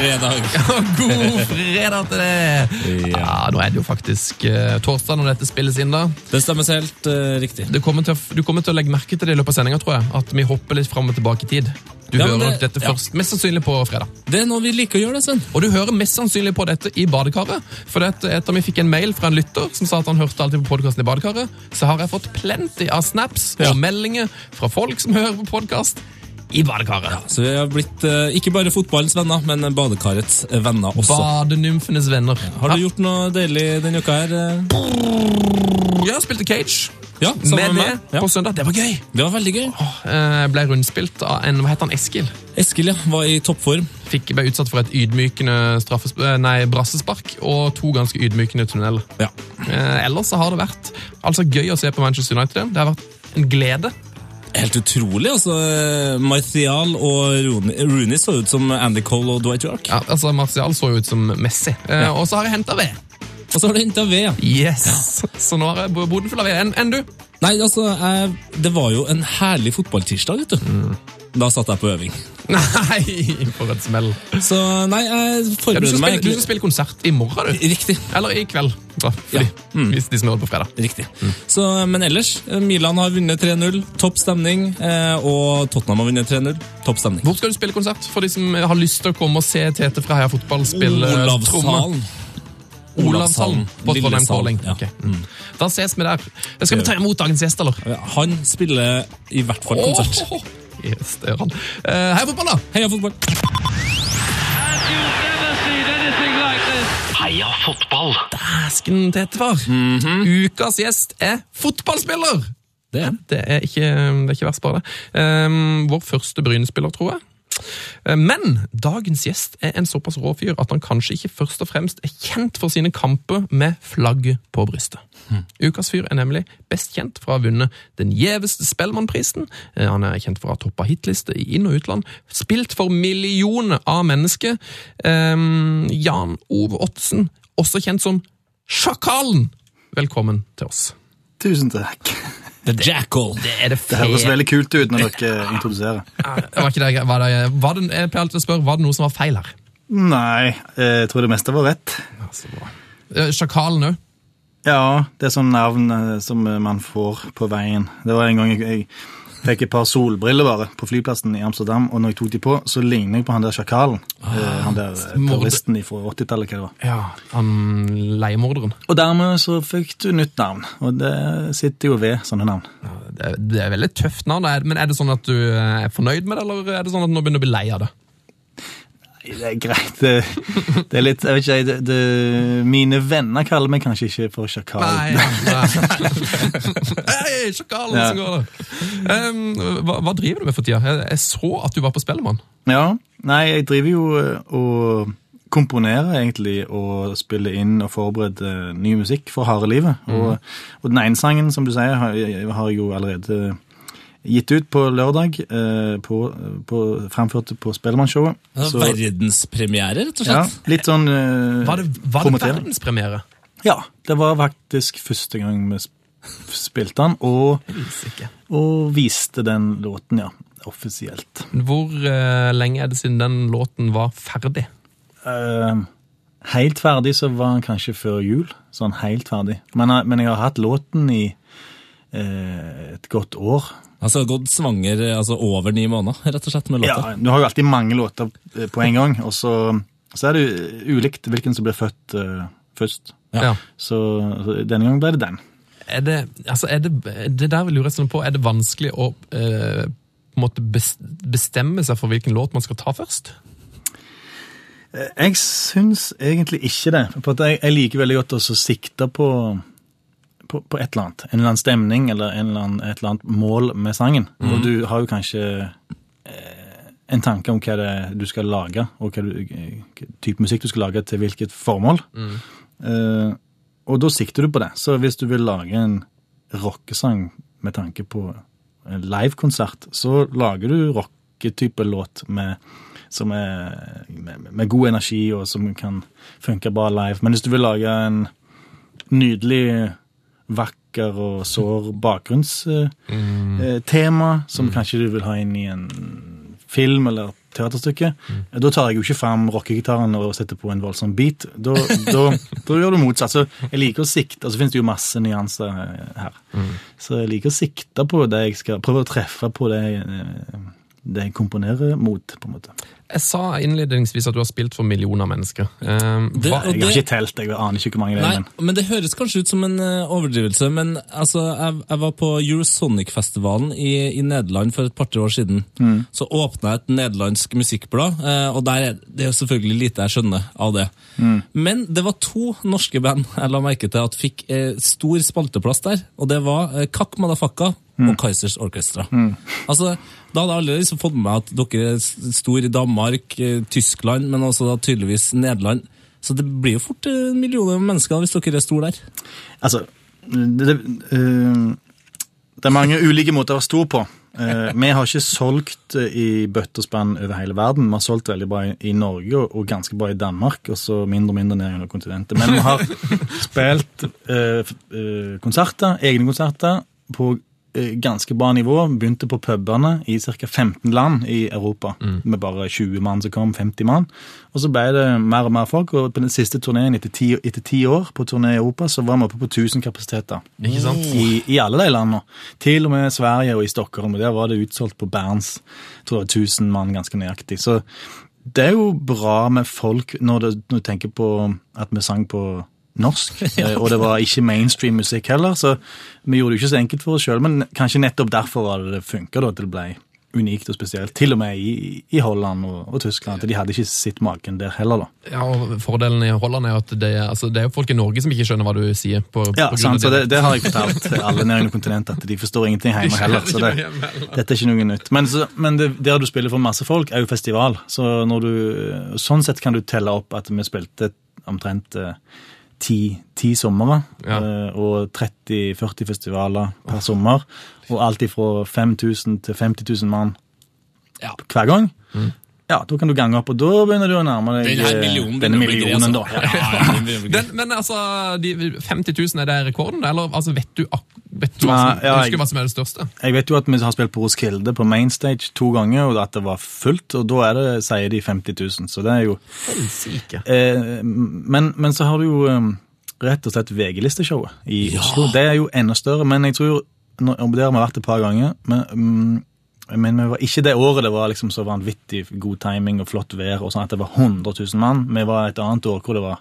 fredag. God fredag til det! Ja, Nå er det jo faktisk uh, torsdag når dette spilles inn. da. Det stemmes helt uh, riktig. Kommer å- du kommer til å legge merke til det i løpet av sendinga, tror jeg. At vi hopper litt fram og tilbake i tid. Du Ja, hører det- nok dette ja. først, mest sannsynlig på fredag. Det er noe vi liker å gjøre, det, Sven. Og du hører mest sannsynlig på dette i badekaret. For etter etter vi fikk en mail fra en lytter som sa at han hørte alltid på podkasten i badekaret, så har jeg fått plenty av snaps og meldinger fra folk som hører på podkast i badekaret. Så vi har blitt eh, ikke bare fotballens venner, men badekarets eh, venner også. Badenymfenes venner. Har du gjort noe deilig denne uka her? eh? Ja, spilte Cage Ja, sammen med med det meg. Ja. på søndag. Det var gøy. Det var veldig gøy. Eh, ble rundspilt av en hva heter han, Eskil. Eskil ja, var i toppform. Fikk, ble utsatt for et ydmykende straffesp eh, nei, brassespark og to ganske ydmykende tunneler. Ja. Eh, ellers så har det vært altså gøy å se på Manchester United. igjen. Det har vært en glede. Helt utrolig. altså. Martial og Rooney, Rooney så ut som Andy Cole og Dwight York. Ja, altså Martial så jo ut som Messi. Eh, Og så har jeg henta ved. Og så har du henta ved. Yes! Så nå har jeg boden full av ved. Enn en du? Nei, altså, jeg, Det var jo en herlig fotballtirsdag, vet du. Mm. Da satt jeg på øving. Nei, for et smell. Så nei, jeg du, forbereder skal meg du skal spille konsert i morgen, du. Riktig. Eller i kveld. Da, fordi, Hvis de som hører på fredag. Riktig. Så, men ellers, eh, Milan har vunnet 3-0. Topp stemning. eh, Og Tottenham har vunnet 3-0. Topp stemning. Hvor skal du spille konsert? For de som har lyst til å komme og se Tete fra Heia Fotball spille tromme. Olavshallen. Olavshallen ja. Okay. Mm. Da ses vi der. Skal vi ta imot dagens gjest, eller? Han spiller i hvert fall konsert. Oh, oh, det han. Eh, Heia fotball, da! Heia fotball! Heia fotball! Dæsken, Tete-far. Ukas gjest er fotballspiller! Det er. Det er ikke, det er ikke verst, bare det. Um, vår første Bryne-spiller, tror jeg. Eh, Men dagens gjest er en såpass rå fyr at han kanskje ikke først og fremst er kjent for sine kamper med flagget på brystet. Ukas fyr er nemlig best kjent for å ha vunnet den gjeveste Spellemannprisen. Eh, Han er kjent for å ha toppa hitliste i inn- og utland. Spilt for millioner av mennesker. Um, Jan Ove Ottesen, også kjent som Sjakalen. Velkommen til oss. Tusen takk. The Jackal. Det er det Det høres veldig kult ut når dere introduserer. Var ikke det, var det, var det, jeg pleier alltid å spørre, var det noe som var feil her? Nei, jeg tror det meste var rett. Ja, så bra. Eh, Sjakalen òg. Ja, det er sånn navn eh, som man får på veien. Det var en gang jeg, jeg fikk et par solbriller bare på flyplassen i Amsterdam, og når jeg tok de på, så ligner jeg på han der sjakalen. Ah, Han der eh, terroristen fra 80-tallet, hva det var. Ja, han leiemorderen. Og dermed så fikk du nytt navn, og det sitter jo ved sånne navn. Ja, Det er, det er veldig tøft navn, men er det sånn at du er fornøyd med det, eller er det sånn at du nå begynner å bli lei av det? Nei, Det er greit. Det, det er litt, jeg vet ikke, det, det, Mine venner kaller meg kanskje ikke for sjakal. Nei, nei. Hei, sjakalen, Ja. går det? Um, hva, hva driver du med for tida? Jeg, jeg så at du var på Spellemann. Ja, nei, jeg driver jo eh, og komponerer egentlig og spiller inn og forbereder ny musikk for harde livet. Og, og den ene sangen, som du sier, har, har jeg jo allerede gitt ut på lørdag, eh, på, på, fremført på Spellemannshowet. Så- Verdenspremiere, rett og slett? ja, litt sånn eh, Var det, var det verdenspremiere? Ja, det var faktisk første gang vi spilte den, og, og viste den låten, ja, offisielt. Hvor eh, lenge er det siden den låten var ferdig? Eh, helt ferdig så var den kanskje før jul. Sånn helt ferdig. Men, jeg- men jeg har hatt låten i eh, et godt år. Altså gått svanger eh, altså over ni måneder, rett og slett, med låter? Ja, Du har jo alltid mange låter eh, på en gang, og så, så er det ulikt hvilken som blir født uh, først. Ja. Ja. Så, så denne gangen ble det den. Er det, altså er det, det der lurer jeg sånn på, er det vanskelig å uh, bestemme seg for hvilken låt man skal ta først? Eh, Jeg syns egentlig ikke det. For jeg, jeg liker veldig godt å sikte på, på, på et eller annet. En eller annen stemning eller en eller annen, et eller annet mål med sangen. Og du har jo kanskje eh, en tanke om hva det er du skal lage, og hva, du, hva type musikk du skal lage til hvilket formål. Eh, og da sikter du på det. Så hvis du vil lage en rockesang med tanke på en livekonsert, så lager du rocketype låt med, som er med, med god energi, og som kan funke bra live. Men hvis du vil lage en nydelig, vakker og sår bakgrunnstema, som kanskje du vil ha inn i en film eller teaterstykke, da tar jeg jo ikke fram rockegitaren og setter på en voldsom beat. Da, da, da gjør du motsatt. Så jeg liker å sikte, og så finnes det jo masse nyanser her. Så jeg liker å sikte på det jeg skal Prøve å treffe på det, jeg- det jeg komponerer mot, på en måte. Jeg sa innledningsvis at du har spilt for millioner mennesker. Eh, Det- Jeg har ikke telt, jeg aner ikke hvor mange det er. Nei, men men det høres kanskje ut som en eh, overdrivelse, men altså, jeg, jeg var på Eurosonic-festivalen i, i Nederland for et par-tre år siden. Så åpna jeg et nederlandsk musikkblad, eh, og der er det er jo selvfølgelig lite jeg skjønner av det. Men det var to norske band jeg la merke til at fikk eh, stor spalteplass der, og det var eh, Kakk Madafakka og Kaizers Orchestra. Altså, da hadde jeg allerede liksom fått med meg at dere er s- stor i Danmark, eh, Tyskland, men også da tydeligvis Nederland. Så det blir jo fort eh, millioner av mennesker hvis dere er store der. Altså, det, det, uh, det er mange ulike måter å være stor på. Uh, vi har ikke solgt i bøtt og spann over hele verden. Vi har solgt veldig bra i, Norge og, og ganske bra i Danmark, og så mindre og mindre ned gjennom kontinentet. Men vi har spilt uh, konserter, egne konserter, på ganske bra nivå. Begynte på pubene i ca. 15 land i Europa, med bare 20 mann som kom, 50 mann. Og så ble det mer og mer folk, og på den siste turneen etter ti, etter ti år på turné i Europa, så var vi oppe på 1000 kapasiteter. ikke sant? I, I alle de landene. Til og med Sverige og i Stockholm. og Der var det utsolgt på Berns. Tror jeg 1000 mann ganske nøyaktig. Så det er jo bra med folk når, du, når du tenker på at vi sang på norsk, eh, og det var ikke mainstream musikk heller, så vi gjorde det ikke så enkelt for oss sjøl. Men kanskje nettopp derfor var det det funka, at det ble unikt og spesielt. Til og med i, i Holland og, og Tyskland. at De hadde ikke sett maken der heller, da. Ja, og Fordelen i Holland er at det, altså, det er jo folk i Norge som ikke skjønner hva du sier. På, Ja, på sant, så det, det har jeg fortalt alle nede under kontinentet, at de forstår ingenting hjemme heller. Så det, dette er ikke noe nytt. Men, så, men det, der du spiller for masse folk, er jo festival. Så når du, sånn sett kan du telle opp at vi spilte omtrent eh, ti, ti somre, Ja. eh, og 30-40 festivaler per sommer. Og alt ifra 5000 til 50 000 mann Ja. hver gang. Mm. Ja, da kan du gange opp, og da begynner du å nærme deg Den eh, millionen denne millionen. altså. da. Ja. Ja, ja, den men altså, de 50 000, er det rekorden? Eller altså, vet du, vet du hva, som, ja, jeg- hva som er det største? Jeg vet jo at vi har spilt på Roskilde på Mainstage to ganger, og at det var fullt, og da er det, sier de 50 000, så det er jo Helsike. eh, men, men så har du jo eh, rett og slett VG-listeshowet i Oslo. Det er jo enda større, men jeg tror det og Der har vi vært et par ganger, men, mm, men vi var ikke det året det var liksom så vanvittig god timing og flott vær, og sånn at det var 100 000 mann. Vi var et annet år hvor det var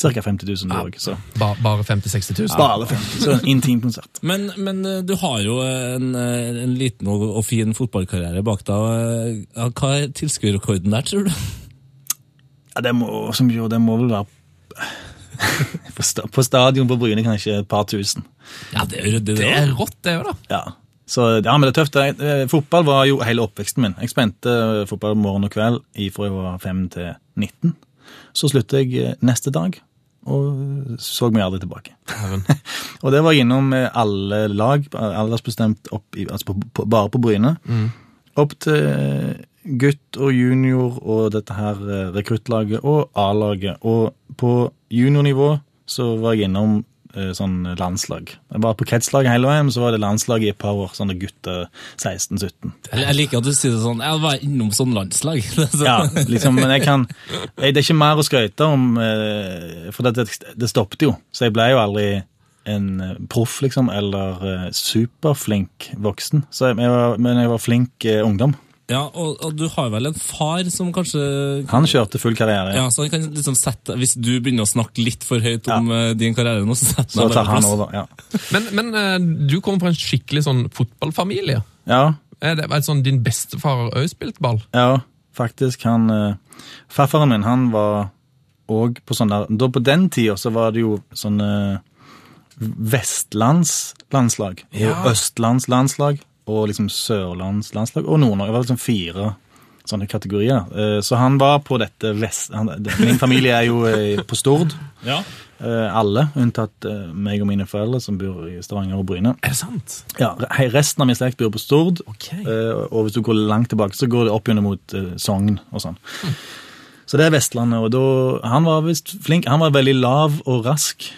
ca. 50 000 òg, så Ba, bare 50 000-60 000? bare 50 Så en intim konsert. Men, men eh, du har jo en, eh, en liten og, og fin fotballkarriere bak deg. eh, Ja, hva er tilskuerrekorden der, tror du? Ja, det må, som jo, det må vel være på, sta, på stadion på Bryne kanskje et par tusen. Ja, det ryddig, det Det er rått, det òg, da. Ja. Så, ja, men det er tøft. Jeg, eh, fotball var jo hele oppveksten min. Jeg spente eh, fotball morgen og kveld fra jeg var 5 til 19. Så sluttet jeg eh, neste dag, og så meg aldri tilbake. Og det var innom alle lag, aldersbestemt opp i, altså på, på, bare på Bryne. Opp til gutt og junior og dette her rekruttlaget og A-laget. Og på juniornivå så var jeg innom sånn landslag. Jeg var på kretslaget hele veien, så var det landslag i et par år. Sånne gutter 16-17. Jeg, liker at du sier det sånn. Jeg var innom sånn landslag. Ja, liksom, men jeg kan jeg, Det er ikke mer å skryte om, eh, for det, det, stoppet jo. Så jeg ble jo aldri en eh, proff, liksom, eller eh, superflink voksen. Så jeg, men jeg var flink eh, ungdom. Ja, og, og du har vel en far som kanskje Han kjørte full karriere. ja, så han kan liksom sette, Hvis du begynner å snakke litt for høyt om ja. din karriere nå, så setter Så han deg plass. over. Ja. Men, men eh, du kommer fra en skikkelig sånn fotballfamilie. ja, Er det er det sånn din bestefar har òg spilt ball? ja, faktisk. Han uh, Farfaren min, han var òg på sånn der Da på den tida så var det jo sånne vestlandslandslag og Ja. østlandslandslag og liksom sørlandslandslag og Nord-Norge. Det var liksom fire sånne kategorier. Eh, Så han var på dette vest... Han, min familie er jo eh, på Stord. Ja. Eh, Alle, unntatt meg og mine foreldre, som bor i Stavanger og Bryne. Er det sant? Ja, Resten av min slekt bor på Stord. Ok. Eh, Og hvis du går langt tilbake, så går det opp gjennom mot Sogn og sånn. Så det er Vestlandet. Og da, han var visst flink. Han var veldig lav og rask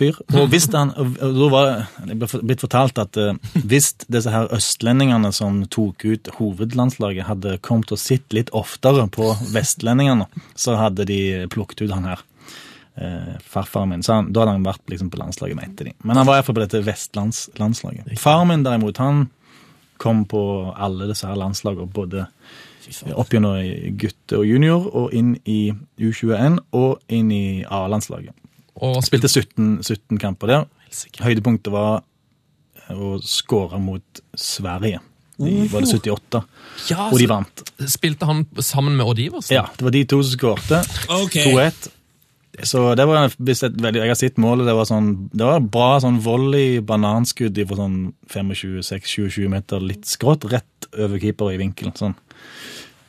fyr. Og hvis han, da var det ble blitt fortalt at eh, hvis disse her østlendingene som tok ut hovedlandslaget, hadde kommet og sett litt oftere på vestlendingene, så hadde de plukket ut han her. Eh, farfaren min, så han, Da hadde han vært liksom på landslaget, med etter de. Men han var iallfall på dette vestlandslandslaget. Faren min derimot, han kom på alle disse her landslagene, både opp gjennom gutte- og junior, og inn i U21 og inn i A-landslaget. Og spilte Spilte 17, 17 kamper der. Høydepunktet var å skåre mot Sverige. De var det 78, Ja, og de vant. Spilte han sammen med Odd Iversen? Ja, det var de to som skårte. Okay. 2-1. Så det var visst et veldig, Jeg har sett målet. Det var sånn, det var bra sånn volley, bananskudd fra sånn 25-26-27 meter, litt skrått, rett over keeper i vinkelen. Sånn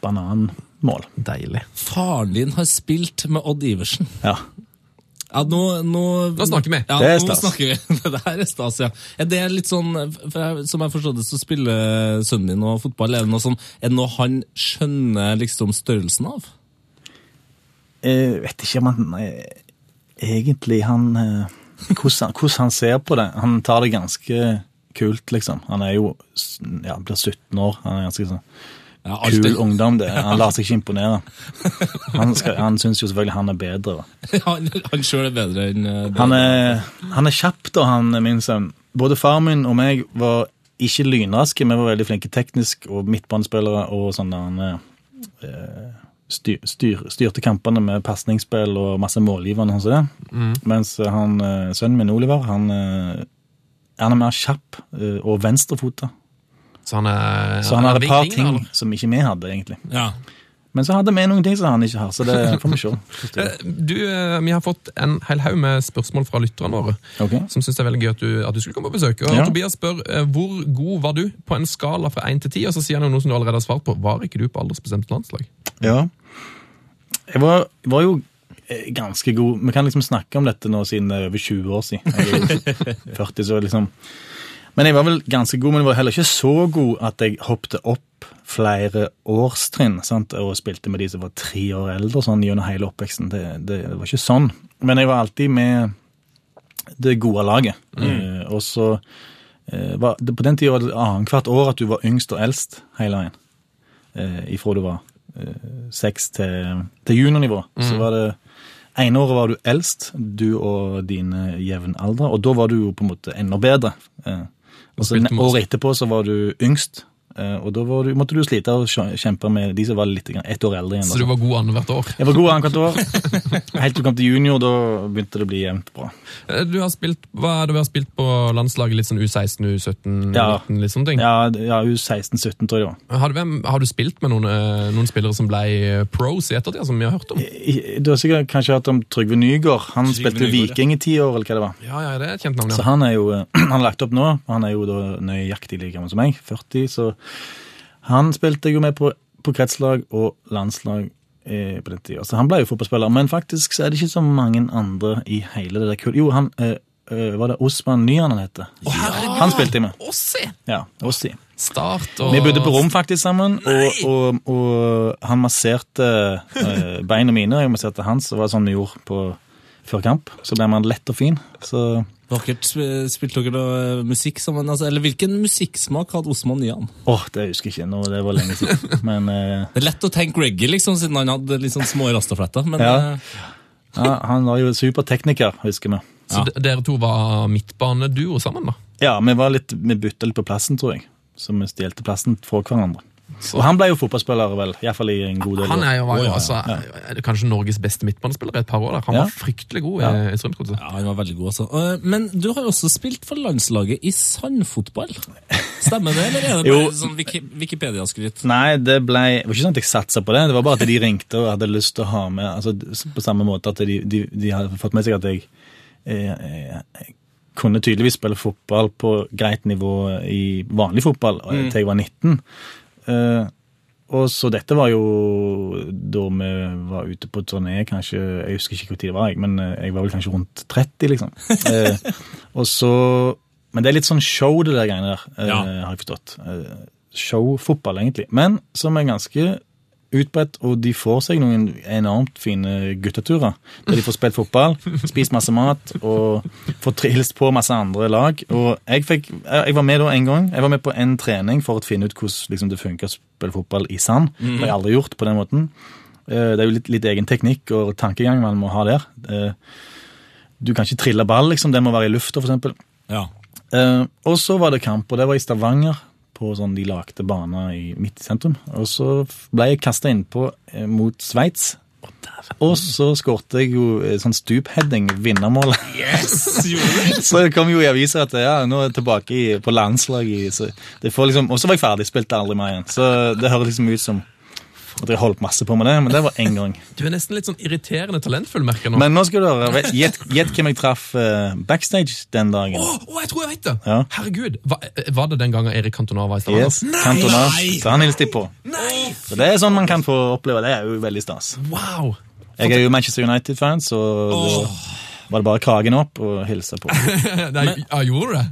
bananmål. Deilig. Faren din har spilt med Odd Iversen. Ja. Ja, nå, nå, Nå snakker vi. Ja, Det er nå stas. snakker vi. Det her er stas, ja. Er det litt sånn, for jeg, Som jeg forstår det, så spiller sønnen din og fotball. Er det noe, sånn, er det noe han skjønner liksom størrelsen av? Jeg vet ikke om han eh, egentlig han eh, hvordan, hvordan han ser på det. Han tar det ganske kult, liksom. Han er jo ja, blir 17 år. Han er ganske sånn Ja, kul ungdom. det. Han lar seg ikke imponere. Han, skal, han syns jo selvfølgelig han er bedre. Ja, han han sjøl er bedre enn eh, det. Han er, han er kjapp, da, han min sønn. Både far min og meg var ikke lynraske, vi var veldig flinke teknisk, og midtbanespillere og sånn der han eh, styr, styr, styrte kampene med pasningsspill og masse målgivende sånn det. Mens han, eh, sønnen min Oliver, han, eh, han er mer kjapp eh, og venstrefota. Så han er Så han har et par ting eller? som ikke vi hadde, egentlig. Ja. Men så hadde vi noen ting som han ikke har, så det får vi se. Eh, Du, eh, Vi har fått en hel haug med spørsmål fra lytterne våre. okay. Som syns det er veldig gøy at du, at du skulle komme på besøk. Og Ja. Tobias spør eh, hvor god var du på en skala fra 1 til 10, og så sier han jo noe som du allerede har svart på. Var ikke du på aldersbestemt landslag? Ja. Jeg var, var jo ganske god Vi kan liksom snakke om dette nå siden det er over 20 år siden. Jeg er 40, så liksom Men jeg var vel ganske god, men jeg var heller ikke så god at jeg hoppet opp flere årstrinn sant? og spilte med de som var tre år eldre sånn gjennom hele oppveksten. Det, det, det var ikke sånn. Men jeg var alltid med det gode laget. Eh, og så uh, var, det, På den tida var det annethvert år at du var yngst og eldst hele veien. Uh, ifra du var seks til, til juniornivå. Så var det ene året var du eldst, du og dine jevnaldrende. og da var du jo på en måte enda bedre. Og så året etterpå så var du yngst, og da var du, måtte du slite og kjempe med de som var litt grann- ett år eldre igjen. Så du var god annethvert år. Jeg var god annethvert år. Helt til du kom til junior, da begynte det å bli jevnt bra. Eh, Du har spilt, hva er det du har spilt på landslaget? Litt sånn U16, U17, Ja. U19, litt sånne ting? Ja, ja U16-17, tror jeg det var. Har, du, har du spilt med noen, eh, noen spillere som ble eh, pros i ettertid, som vi har hørt om? Du har sikkert kanskje hørt om Trygve Nygaard. Han Trygve spilte Nygaard. Viking i ti år, eller hva det var. Ja, ja, det er et kjent navn, Så han er jo eh, han har lagt opp nå. Han er jo da nøyaktig like gammel som meg, 40, så han spilte jo med på, på kretslag og landslag eh, på den tida. Så han ble jo fotballspiller. Men faktisk så er det ikke så mange andre i hele det der kullet. Jo, han eh, eh, Var det Osman Nyan han heter? Han spilte jeg med. Ossi! Ja, Ossi. Start og Vi bodde på rom faktisk sammen, og, og, og han masserte eh, beina mine, og jeg masserte hans. Det var sånn vi gjorde på før kamp. Så ble man lett og fin. Så Vakkert. Sp- Spilte dere noe musikk sammen? Altså, eller hvilken musikksmak hadde Osman Nyan? Åh, det husker jeg ikke nå, det var lenge siden. Men uh... Det er lett å tenke reggae, liksom, siden han hadde litt sånn små rastafletter. Men Ja. Uh... ja, han var jo supertekniker, husker vi. Så Ja. dere to var midtbaneduo sammen, da? Ja, vi var litt, vi bytta litt på plassen, tror jeg. Så vi stjelte plassen fra hverandre. Og han ble jo fotballspiller, vel. Iallfall i en god del Han er jo, var jo ja, ja. altså, er kanskje Norges beste midtbanespiller i et par år. Der. Han Ja. var fryktelig god Ja. i, i Strømsgodset. ja, han var veldig god, altså. Eh, Men du har jo også spilt for landslaget i sandfotball. Stemmer det, eller er det Jo. bare sånn Wiki- Wikipedia-skryt? Nei, det ble, det var ikke sånn at jeg satsa på det. Det var bare at de ringte og hadde lyst til å ha med altså, På samme måte at de, de, de hadde fått med seg at jeg, eh, eh, jeg kunne tydeligvis spille fotball på greit nivå i vanlig fotball mm. til jeg var 19. Eh, og så dette var jo da vi var ute på turné, kanskje Jeg husker ikke hvor tid det var, jeg, men eh, jeg var vel kanskje rundt 30, liksom. Eh, og så Men det er litt sånn show, det der greiene der, eh, Ja. har jeg forstått. Eh, Showfotball, egentlig. Men som er ganske utbredt, og de får seg noen enormt fine gutteturer. Der de får spilt fotball, spist masse mat og får trilst på masse andre lag. Og jeg, fikk, jeg var med da en gang. Jeg var med på en trening for å finne ut hvordan liksom, det funker å spille fotball i sand. Det har jeg aldri gjort på den måten. Eh, Det er jo litt, litt egen teknikk og tankegang man må ha der. Eh, Du kan ikke trille ball, liksom. Den må være i lufta, eksempel. Ja. Eh, og så var det kamp, og det var i Stavanger, på sånn de lagde baner i midt i sentrum. Og så ble jeg kasta innpå eh, mot Sveits. Og så skårte jeg jo eh, sånn stupheading, vinnermålet. Yes, så det kom jo i aviser at ja, nå er jeg tilbake i, på landslaget. Så det får liksom, og så var jeg ferdig, spilte aldri mer igjen. Så det høres liksom ut som at jeg holdt masse på med det, men det var én gang. Du er nesten litt sånn irriterende talentfull, merker nå. Men nå skal du høre, gjett hvem jeg traff uh, backstage den dagen. Å, å, jeg tror jeg vet det! Ja. Herregud, hva, var det den gangen Erik Cantona var i Stavanger? Yes, Cantona. Så han hilste jeg på. Så det er sånn man kan få oppleve. Det er jo veldig stas. Wow! Jeg er jo Manchester United-fan, så oh. var det bare kragen opp og hilse på. Nei, ja, gjorde du det?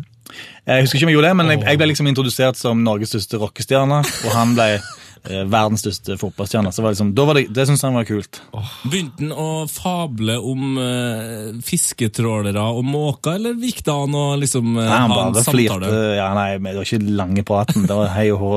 Jeg husker ikke om jeg gjorde det, men jeg, jeg ble liksom introdusert som Norges største rockestjerne, og han ble eh, verdens største fotballstjerne. Så var det liksom, var det, det syntes han var kult. Begynte han å fable om eh, fisketrålere og måker, eller gikk det an å liksom eh, Nei, han ha en bare flirte. Ja, nei, det var ikke lange praten. Det var hei og hå.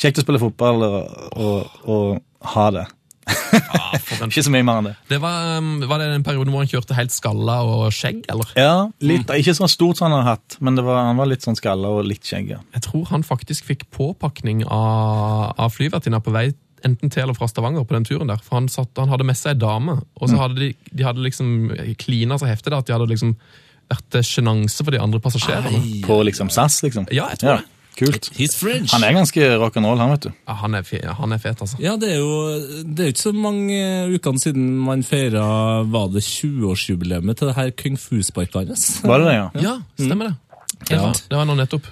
Kjekt å spille fotball og, og, og ha det. Ah. Ikke så mye mer enn det. det var, um, var det den perioden hvor han kjørte helt skalla og skjegg, eller? Ja, litt, Ikke så stort som han har hatt, men det var, han var litt sånn skalla og litt skjegg. ja. Jeg tror han faktisk fikk påpakning av, av flyvertinna på vei enten til eller fra Stavanger på den turen der. For han, satt, han hadde med seg ei dame, og Mm. så hadde de, de hadde liksom klina så heftig da, at de hadde liksom vært sjenanse for de andre passasjerene. På liksom SAS, liksom. Ja, jeg tror det. Kult. He's French. Han er ganske rock'n'roll, han, vet du. Ja, han, er fe, han er fet, altså. Ja, det er jo det er ikke så mange ukene siden man feira Var det 20-årsjubileet til det her kung fu-sparket hans? Var det det, ja? Ja, stemmer det. Det var, det var nå nettopp.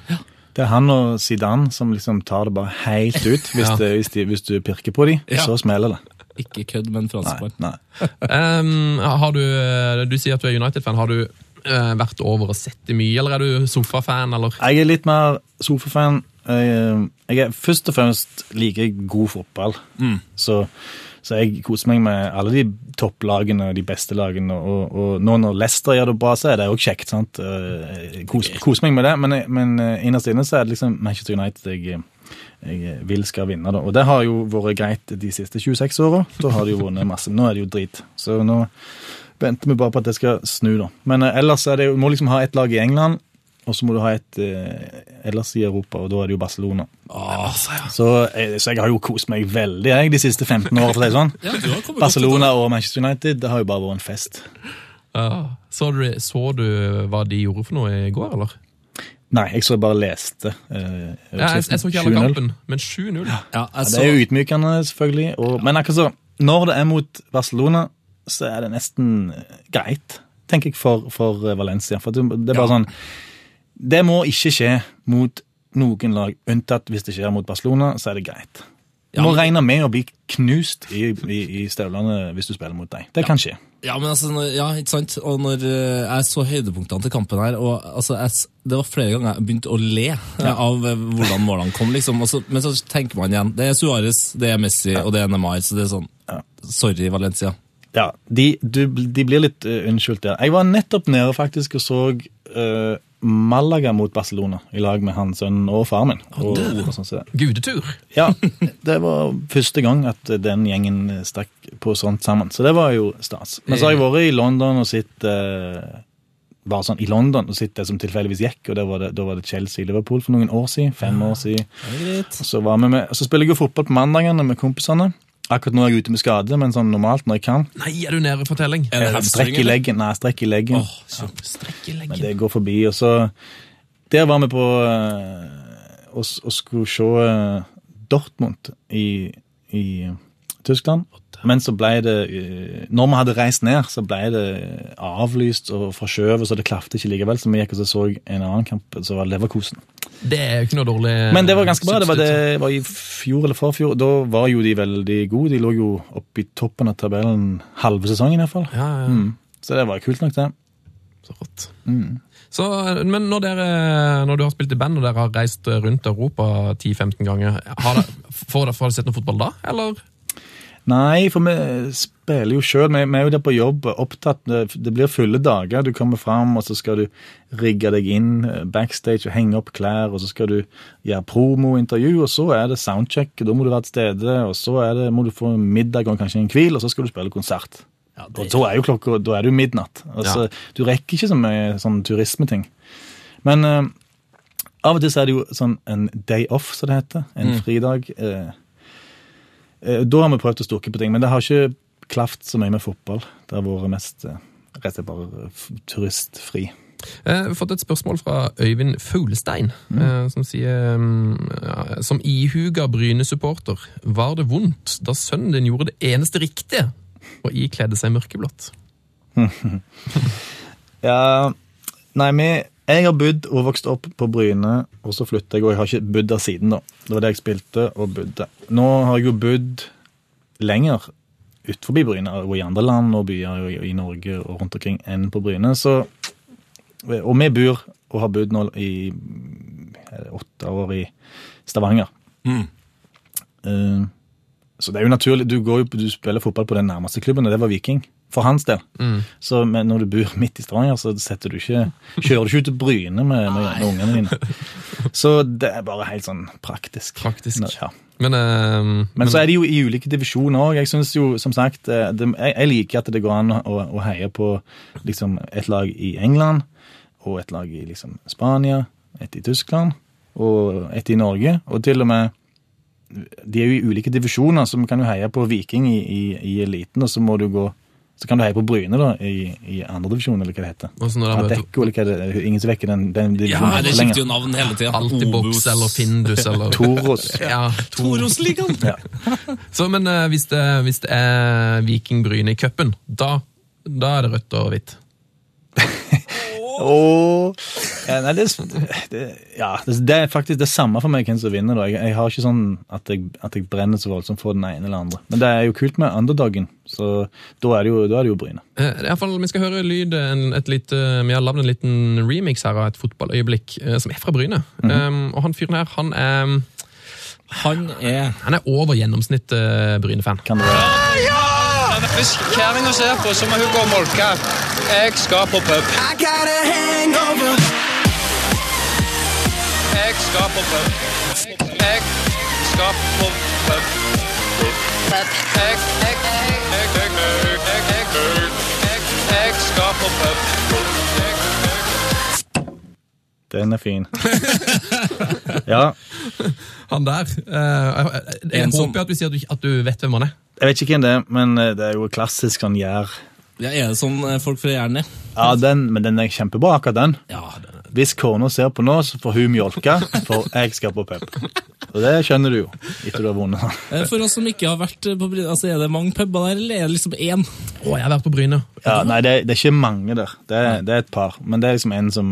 Det er han og Zidane som liksom tar det bare helt ut. Hvis, Ja. det, hvis, de, hvis du pirker på dem, Ja. så smeller det. Ikke kødd, men franskmann. nei. Um, har du, eh, du sier at du er United-fan. Har du vært over og sett det mye, eller er du sofafan, eller? Jeg er litt mer sofafan. Jeg, eh, jeg er først og fremst liker jeg god fotball. Så, så jeg koser meg med alle de topplagene og de beste lagene. Og, og nå når Leicester gjør det bra, så er det òg kjekt. sant? Eh, Jeg kos, koser meg med det, men, men eh, innerst inne så er det liksom Manchester United jeg, jeg vil skal vinne. da. Og det har jo vært greit de siste 26 åra. Da har de jo vunnet masse. Nå er det jo drit. Så nå venter vi bare på at det skal snu, da. Men eh, ellers er det jo, må liksom ha et lag i England, og så må du ha et eh, ellers i Europa, og da er det jo Barcelona. Så, eh, så jeg har jo kost meg veldig jeg, de siste 15 åra, for å si det sånn. Ja, du har kommet Barcelona og Manchester United, det har jo bare vært en fest. Ja. så, du, så du hva de gjorde for noe i går, eller? Nei, jeg så bare leste eh, Ja, jeg, jeg så ikke hele kampen, men 7-0. Ja, Ja, det er jo ydmykende, selvfølgelig. Og, men akkurat så, når det er mot Barcelona, så er det nesten eh, greit, tenker jeg, for, for eh, Valencia. For det, er bare sånn Det må ikke skje mot noen lag, unntatt hvis det skjer mot Barcelona, så er det greit. Du Ja, må regne med å bli knust i, i, i støvlene hvis du spiller mot dem. Det kan skje. Ja, men altså, når, ja, ikke sant? Og når eh, jeg så høydepunktene til kampen her, og altså, jeg, det var flere ganger jeg begynte å le ja. av eh, hvordan målene kom, liksom. Og så, men så tenker man igjen, det er Suárez, det er Messi, og det er Neymar, så det er sånn, sorry Valencia. Ja, de, du, de blir litt uh, unnskyldt der. Jeg var nettopp nede faktisk og så uh, Malaga mot Barcelona i lag med hans sønn og far min. Og, og sånn, så. Gudetur. Ja, det var første gang at den gjengen stakk på sånt sammen. Så det var jo stas. Men så har jeg vært i London og sett uh, bare sånn i London og sett det som tilfeldigvis gikk, og da var det, da var det Chelsea-Liverpool for noen år siden. Fem år siden. Så, var vi med, så spiller jeg jo fotball på mandagene med kompisene. Akkurat nå er jeg ute med skade, men sånn normalt når jeg kan. Nei, er du nede i fortelling? Er det Eh, Strekk i leggen. Nei, strekk i leggen. Åh, kjempe. Strekk i leggen. Men det går forbi. Og så Der var vi på å og, og skulle se eh, Dortmund i, i Tyskland. Men så ble det eh, Når vi hadde reist ned, så ble det avlyst og forskjøvet, så det klafte ikke likevel. Så vi gikk og så, så en annen kamp, som var Leverkosen. Det er ikke noe dårlig Men det var ganske bra. Det var, det var i fjor eller forfjor. Da var jo de veldig gode. De lå jo oppe i toppen av tabellen halve sesongen iallfall. Ja, ja, Mm. Så det var kult nok, det. så rått. Mm. Så, men når, dere, når du har spilt i band og dere har reist rundt Europa 10-15 ganger, har dere, får dere sett noe fotball da, eller? Nei, for vi spiller jo sjøl. Vi, er jo der på jobb, opptatt. Det blir fulle dager. Du kommer fram, og så skal du rigge deg inn eh, backstage og henge opp klær, og så skal du gjøre promointervju, og så er det soundcheck, da må du være til stede, og så det, må du få middag og kanskje en hvil, og så skal du spille konsert. Og da er jo klokka, da er det jo midnatt. Altså, Du rekker ikke så mye sånn turismeting. Men uh, av og til så er det jo sånn en day off, som det heter. En fridag. Eh, eh, da har vi prøvd å stukke på ting, men det har ikke klaft så mye med fotball. Det har vært mest eh, rett og slett bare turistfri. Jeg har fått et spørsmål fra Øyvind Fuglestein, mm. som sier mm, ja, Som ihuga Bryne-supporter, var det vondt da sønnen din gjorde det eneste riktige og ikledde seg mørkeblått? Ja, nei, vi, jeg har bodd og vokst opp på Bryne, og så flytta jeg, og jeg har ikke bodd der siden da. Det var det jeg spilte og bodde. Nå har jeg jo bodd lenger utenfor Bryne, og i andre land og byer og i Norge og rundt omkring enn på Bryne, så Og vi bor og har bodd nå i er åtte år i Stavanger. Mm. Uh, så det er jo naturlig. Du, går du spiller fotball på den nærmeste klubben, og det var Viking. For hans del. Så men når du bor midt i Stavanger, så du ikke, kjører du ikke ut til Bryne med, med, ungene dine. Så det er bare helt sånn praktisk. Praktisk. Ja. Men, eh, Men så er det jo i ulike divisjoner òg. Jeg synes jo, som sagt, eh, det, jeg liker at det går an å, å heie på liksom, et lag i England, og et lag i liksom, Spania, et i Tyskland og et i Norge. Og til og med De er jo i ulike divisjoner, så vi kan jo heie på Viking i, i, i eliten, og så må du gå så kan du heie på Bryne da, i, i andredivisjon, eller hva det heter. Og så når de møter- Adecco, eller hva det er. Ingen som vekker den, den Ja, det skifter jo navn hele tida. Altibox eller Findus eller Toros. Ja, Tor. Torosligaen! Ja. Så, men uh, hvis, det, hvis det er Viking Bryne i cupen, da, da er det rødt og hvitt. Åh, ja, nei, det, det, ja, det, det er faktisk det samme for meg hvem som vinner. Da. Jeg, jeg har ikke sånn at jeg, at jeg brenner så voldsomt for den ene eller andre. Men det er jo kult med underdogen, så da er det jo, da er det jo Bryne. Eh, fall, Vi skal høre lyd, en, et lite, vi har lagd en liten remix her av et fotballøyeblikk eh, som er fra Bryne. um, og han fyren her, han er, Han er han er over gjennomsnittet Bryne-fan. Kan det være? men hvis kjerringa ser på, så må hun gå og molke. Jeg skal på pub. Jeg skal på pub. Jeg skal på pub. Jeg, skal på pub. Den er fin. ja. Han der. Eh, jeg, håper at du sier at du vet hvem han er jeg vet ikke hvem det er, men eh, det er jo klassisk sånn gjær. ja, Er det sånn eh, folk fra Jæren er? Ja, den, men den er kjempebra, akkurat den. Ja, det Hvis kona ser på nå, så får hun mjølke, for jeg skal på pub. Og det skjønner du jo, etter du har vunnet. Eh, For oss som ikke har vært på Bryne, altså er det mange puber der, eller er det liksom én? Å, jeg har vært på Bryne. Ja, nei, det det er ikke mange der. Det det er et par. Men det er liksom en som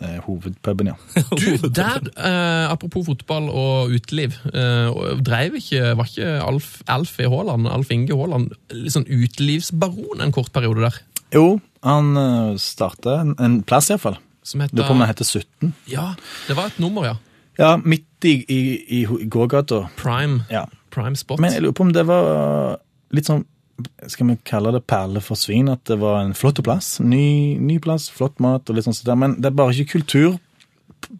er hovedpuben, ja. Du, der, eh, apropos fotball og uteliv, eh, dreiv ikke, var ikke Alf, Alf i Haaland, Alf Inge Haaland, litt sånn utelivsbaron en kort periode der? Jo, han uh, starta en, en plass iallfall. Lurer på om det heter 17. Ja, det var et nummer, ja. Ja, midt i, i, i, i gågata. Prime, Ja. prime spot. Men jeg lurer på om det var litt sånn Skal vi kalle det perle for svin? At det var en flott plass. Ny, ny plass, flott mat og litt sånn. Men det er bare ikke kultur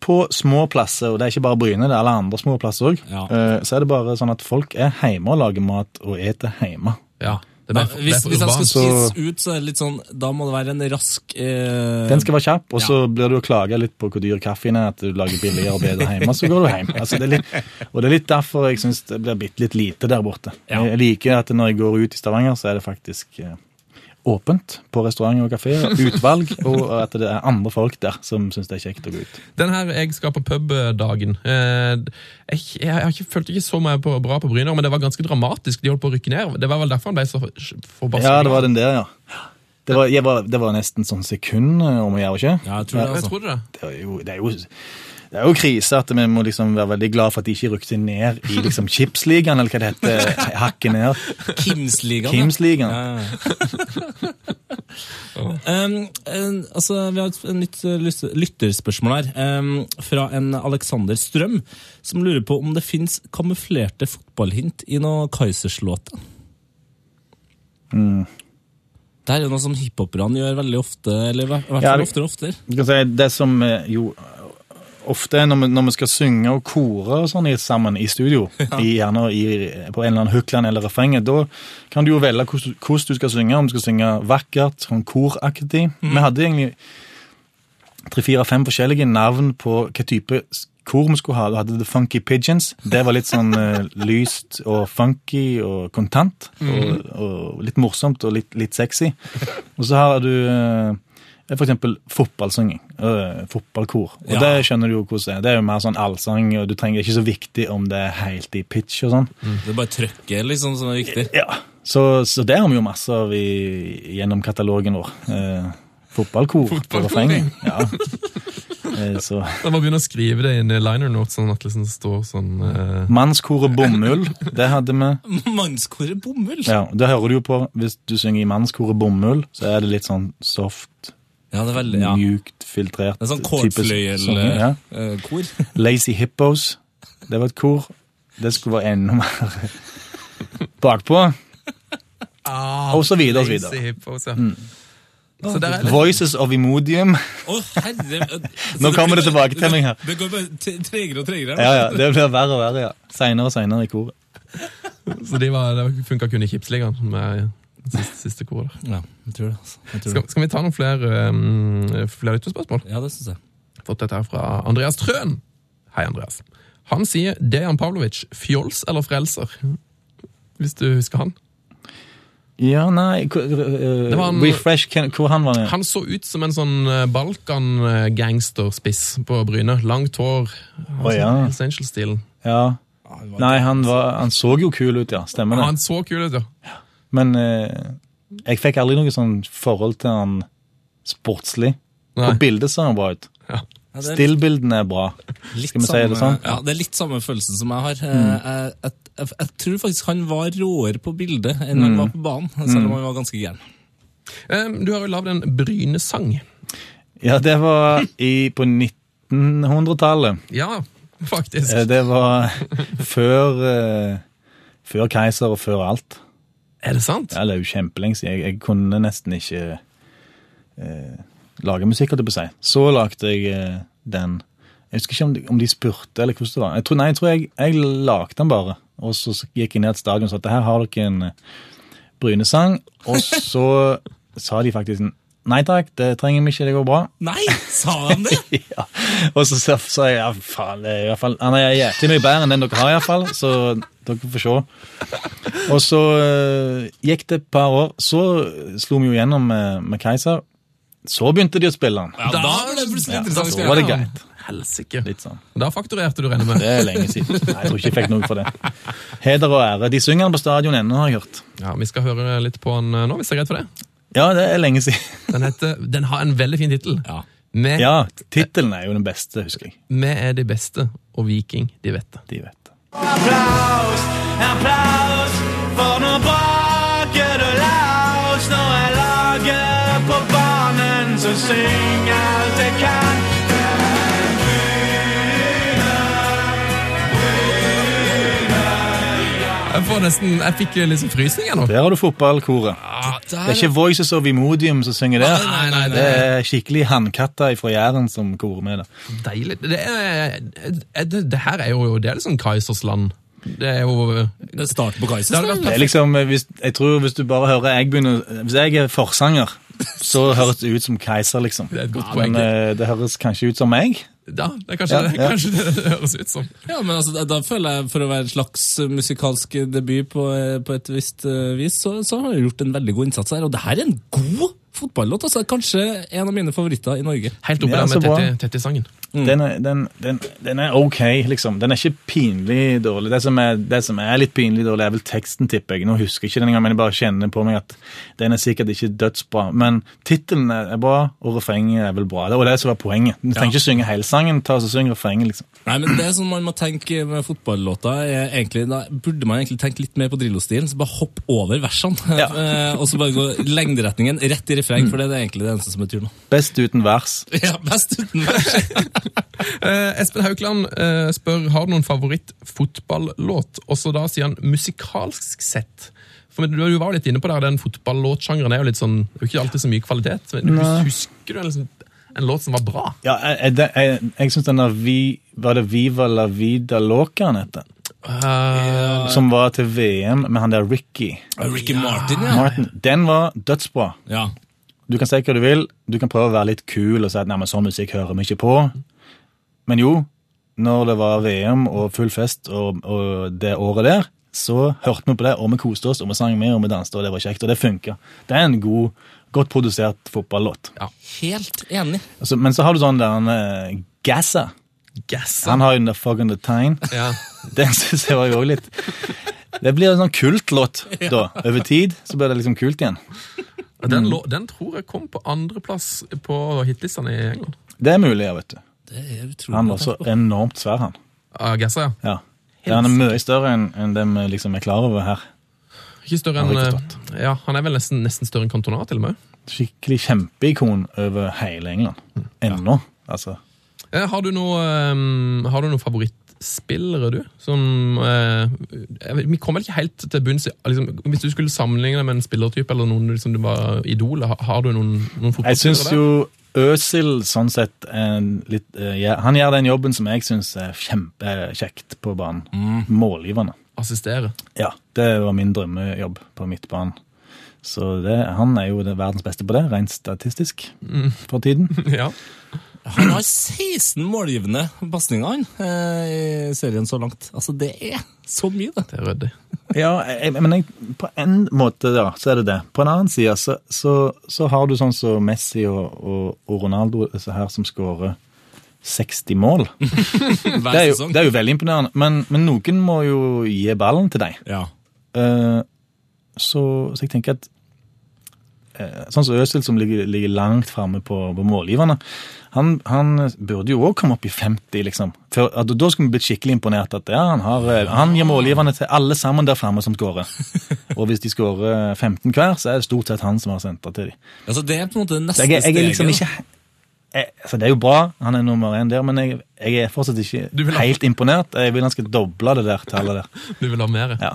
på små plasser, og det er ikke bare Bryne, det er alle andre små plasser òg. Ja. Så er det bare sånn at folk er hjemme og lager mat og eter hjemme. ja, det Men ble hvis, ble for hvis de skal så- ut, så er det litt sånn Da må det være en rask eh, Den skal være kjapp, og så blir du å klage litt på hvor dyr kaffen er, at du lager billigere og bedre hjemme, så går du hjem. Altså, det er litt, og det er litt derfor jeg syns det blir bitte litt lite der borte. Ja. Jeg liker at når jeg går ut i Stavanger, så er det faktisk eh, åpent på restauranter og kafeer. Utvalg, og at det er andre folk der som syns det er kjekt å gå ut. Den her jeg skal på pub-dagen eh, jeg, jeg har ikke, følte ikke så mye på, bra på Bryner, men det var ganske dramatisk. De holdt på å rykke ned. Det var vel derfor han ble så forbaska. Ja, det var den der, ja. Det var, jeg var, det var nesten sånn sekund eh, om å gjøre, ikke? Ja, jeg tror det, Jeg altså. tror det. Det er jo, det er jo, det er jo krise at vi må liksom være veldig glad for at de ikke rykte ned i liksom Chipsligaen, eller hva det heter. Hakket ned. Kimsligaen. Kimsligaen. Ja, ja. um, um, altså, vi har et nytt uh, lytterspørsmål her, um, fra en Alexander Strøm, som lurer på om det fins kamuflerte fotballhint i noen Kaizers-låter. Det her er noe som hiphoperne gjør veldig ofte, eller i hvert fall Ja, det- oftere og oftere. Si Det som eh, jo ofte når vi, når vi skal synge og kore og sånn sammen i studio, i, gjerne i, på en eller annen hookland eller refrenget, da kan du jo velge hvordan, du skal synge. Om du skal synge vakkert, sånn koraktig. Vi hadde egentlig tre-fire-fem forskjellige navn på hva type kor vi skulle ha. Du hadde The Funky Pigeons. Det var litt sånn uh, lyst og funky og kontant. Og, og litt morsomt og litt, litt sexy. Og så har du eh, for eksempel fotballsynging. øh, fotballkor. Og Ja. det skjønner du jo hvordan det er. Det er jo mer sånn allsang, og du trenger er ikke så viktig om det er helt i pitch og sånn. Det er bare trøkket liksom, som er viktig. Ja, så, så det har vi jo masse av i, gjennom katalogen vår. Eh, fotballkor. på refrenget. Ja. Eh, så Da må vi begynne å skrive det inn i liner notes, sånn at det liksom står sånn eh, Mannskoret Bomull, det hadde vi. Mannskoret bomull! Ja, Det hører du jo på. Hvis du synger i Mannskoret Bomull, så er det litt sånn soft, Ja, det er veldig, ja. mjukt, filtrert Det er sånn type sanger, ja. kårfløyel-kor. Lazy Hippos, det var et kor. Det skulle være enda mer bakpå. Og så videre og så videre. hippos, ja. Så der er det. Voices of Imodium. Oh, herre Nå kommer det tilbake til meg her. Det går bare tregere og tregere. Ja, ja, Det blir verre og verre, ja. Seinere og seinere i koret. Så de var, det funka kun i Kipsligaen med siste, siste koret. der. Ja, jeg tror det. altså. Jeg tror Skal, skal vi ta noen flere, um, flere lyttespørsmål? Ja, det syns jeg. Fått dette her fra Andreas Trøen. Hei, Andreas. Han sier Dejan Pavlovic, fjols eller frelser? Hvis du husker han. Ja, nei uh, en- Refresh, can, hvor han var han? Han så ut som en sånn eh, Balkan-gangsterspiss på Bryne. Langt hår. Å, ja. Hells Angel-stilen. Ja. Nei, han, var, han så jo kul ut, ja. Stemmer det. Han så kul ut, ja. Men eh, jeg fikk aldri noe sånn forhold til han sportslig. Nei. På bildet ser han bra ut. ja. Ja, det er Stillbildene er bra. litt Skal vi si det sånn? Ja, det er litt samme følelsen som jeg har. Mm. Eh, Jeg, jeg, jeg, jeg tror faktisk han var råere på bildet enn Mm. han var på banen, selv om han var ganske gæren. Eh, Du har jo lagd en Bryne-sang. Ja, det var i, på 1900-tallet. Ja, faktisk. Eh, Det var før, eh, før Keiser og før alt. Er det sant? Ja, det er jo kjempelenge siden. Jeg, jeg kunne nesten ikke eh, lage musikk, holdt jeg på å si. Så lagde jeg eh, den. Jeg husker ikke om de, om de spurte, eller hvordan det var. Jeg tror, nei, jeg tror jeg, jeg lagde den bare. Og så gikk jeg ned til stadion og sa at her har dere en eh, Brynesang. Og så sa de faktisk nei takk, det trenger vi ikke, det går bra. Nei, sa han det? ja. Og så sa sa jeg ja, faen, det er i hvert fall, han er jævlig mye bedre enn den dere har, iallfall. Så dere får se. Og så uh, gikk det et par år. Så slo vi jo gjennom med, med Keiser. Så begynte de å spille den. Ja, da ble det plutselig Ja, interessant. så var det greit. Helsike. Sånn. Da fakturerte du, regner med. Det er lenge siden. Nei, jeg tror ikke jeg fikk noe for det. Heder og ære. De synger den på stadion ennå, har jeg hørt. Ja, Vi skal høre litt på den eh, nå, hvis det er greit for det. Ja, det er lenge siden. Den, heter, den har en veldig fin tittel. Ja. Vi, Ja, tittelen er jo den beste, husker jeg. vi er de beste, og Viking, de vet det. De vet. Applaus, applaus, for nå braker det laus når jeg lager på banen, så syng alt det kan. Jeg får nesten, jeg fikk liksom frysninger nå. Der har du fotballkoret. Det er ikke Voices of Imodium som synger der. Nei, nei, nei. Det er skikkelig hannkatter fra Jæren som korer med det. Deilig. Det, er, er det, det her er jo det er liksom Kaisers land. Det er jo Det starten på Kaisers Det Det er liksom, hvis, jeg tror hvis du bare hører jeg begynner, Hvis jeg er forsanger så høres det ut som Keiser, liksom. Det er et godt Ja, poeng. Men eh, det høres kanskje ut som meg. Ja, det er kanskje, Ja, det, ja. kanskje det det høres ut som. Ja, men altså, da- da føler jeg, for å være en slags musikalsk debut på, på et visst eh, vis, så, så har jeg gjort en veldig god innsats her. Og det her er en god fotballåt. altså. Kanskje en av mine favoritter i Norge. Helt oppe Ja, der med Tett i sangen. Mm. Den, er, den, den, den er ok, liksom. Den er ikke pinlig dårlig. Det som er, det som er litt pinlig dårlig, er vel teksten, tipper jeg. Nå husker jeg ikke den engang, men jeg bare kjenner på meg at den er sikkert ikke dødsbra. Men tittelen er bra, og refrenget er vel bra. Det var det som var poenget. Du trenger ikke synge hele sangen, ta og synge refrenget, liksom. Nei, men det som man må tenke med fotballåter, er egentlig, da burde man egentlig tenke litt mer på Drillo-stilen. Så bare hopp over versene, Ja. Eh, og så bare gå lengderetningen rett i refreng, for det er egentlig det eneste som betyr noe. Best uten vers. Ja, best uten vers. Eh, Espen Haukland eh, spør har du noen favoritt-fotballåt. Også da sier han musikalsk sett. For du, du var jo litt inne på det, den fotballåtsjangeren er jo litt sånn, det er jo ikke alltid så mye kvalitet. Men husker du en, liksom, en låt som var bra? Ja, jeg, jeg, jeg, jeg syns den der vi, Var det Viva la vida loca han heter? Uh, Som var til VM med han der Ricky Ricky Martin, ja. Martin. Den var dødsbra. ja. Du kan si hva du vil, du kan prøve å være litt kul og si at nei, men sånn musikk hører vi ikke på. Men jo, når det var VM og full fest og, og det året der, så hørte vi på det, og vi koste oss, og vi sang med, og vi danset, og det var kjekt, og det funka. Det er en god, godt produsert fotballåt. Helt enig. Altså, men så har du sånn der uh, Gassa. Gassa. Han har jo The Fog on the Time. Ja. Den syns jeg var jo òg litt Det blir en sånn kultlåt, da. Over tid så blir det liksom kult igjen. Den, lå, den tror jeg kom på andreplass på hitlistene i England. Det er mulig, ja, vet du. Det er utrolig. Han var så enormt svær, han. Ah, Gassa, ja. Ja. Han er mye større enn en det vi liksom er klar over her. Ikke større enn eh, Ja, Han er vel nesten, nesten større enn Cantona, til og med. Skikkelig kjempeikon over hele England. Ennå, altså. Eh, Har du noe, um, har du noen favorittspillere, du? Som eh, Vi kommer ikke helt til bunns liksom, Hvis du skulle sammenligne deg med en spillertype eller noen liksom, du var idol, har, har du noen, noen Jeg syns fotballspillere? der? jo Øsil sånn sett litt eh, ja, Han gjør den jobben som jeg syns er kjempekjekt på banen. Målgivende. Assistere. Ja, det var min drømmejobb på midtbanen. Så det, han er jo det verdens beste på det, rent statistisk, for tiden. ja. Han har 16 målgivende pasninger eh, i serien så langt. Altså, Det er så mye, det. Det er ryddig. Ja, jeg, men jeg, på en måte da, så er det det. På en annen side så, så, så har du sånn som Messi og, og, og Ronaldo så her som skårer 60 mål. Hver Det er jo, det er jo veldig imponerende. Men, men noen må jo gi ballen til deg. Ja. Eh, så, så jeg tenker at Sånn som Øzil, som ligger, ligger langt framme på, på målgiverne, han, han burde jo òg komme opp i 50, liksom. For, da skulle vi blitt skikkelig imponert. at ja, Han, har, eh, han gir målgiverne til alle sammen der framme som skårer. Og hvis de skårer 15 hver, så er det stort sett han som har sendt det til dem. Altså, det er på en måte det neste Jeg, jeg er liksom ikke jeg, altså Det er jo bra, han er nummer én der, men jeg, jeg er fortsatt ikke ha- helt imponert. Jeg vil han skal doble det der tallet der. Du vil ha mer? Ja.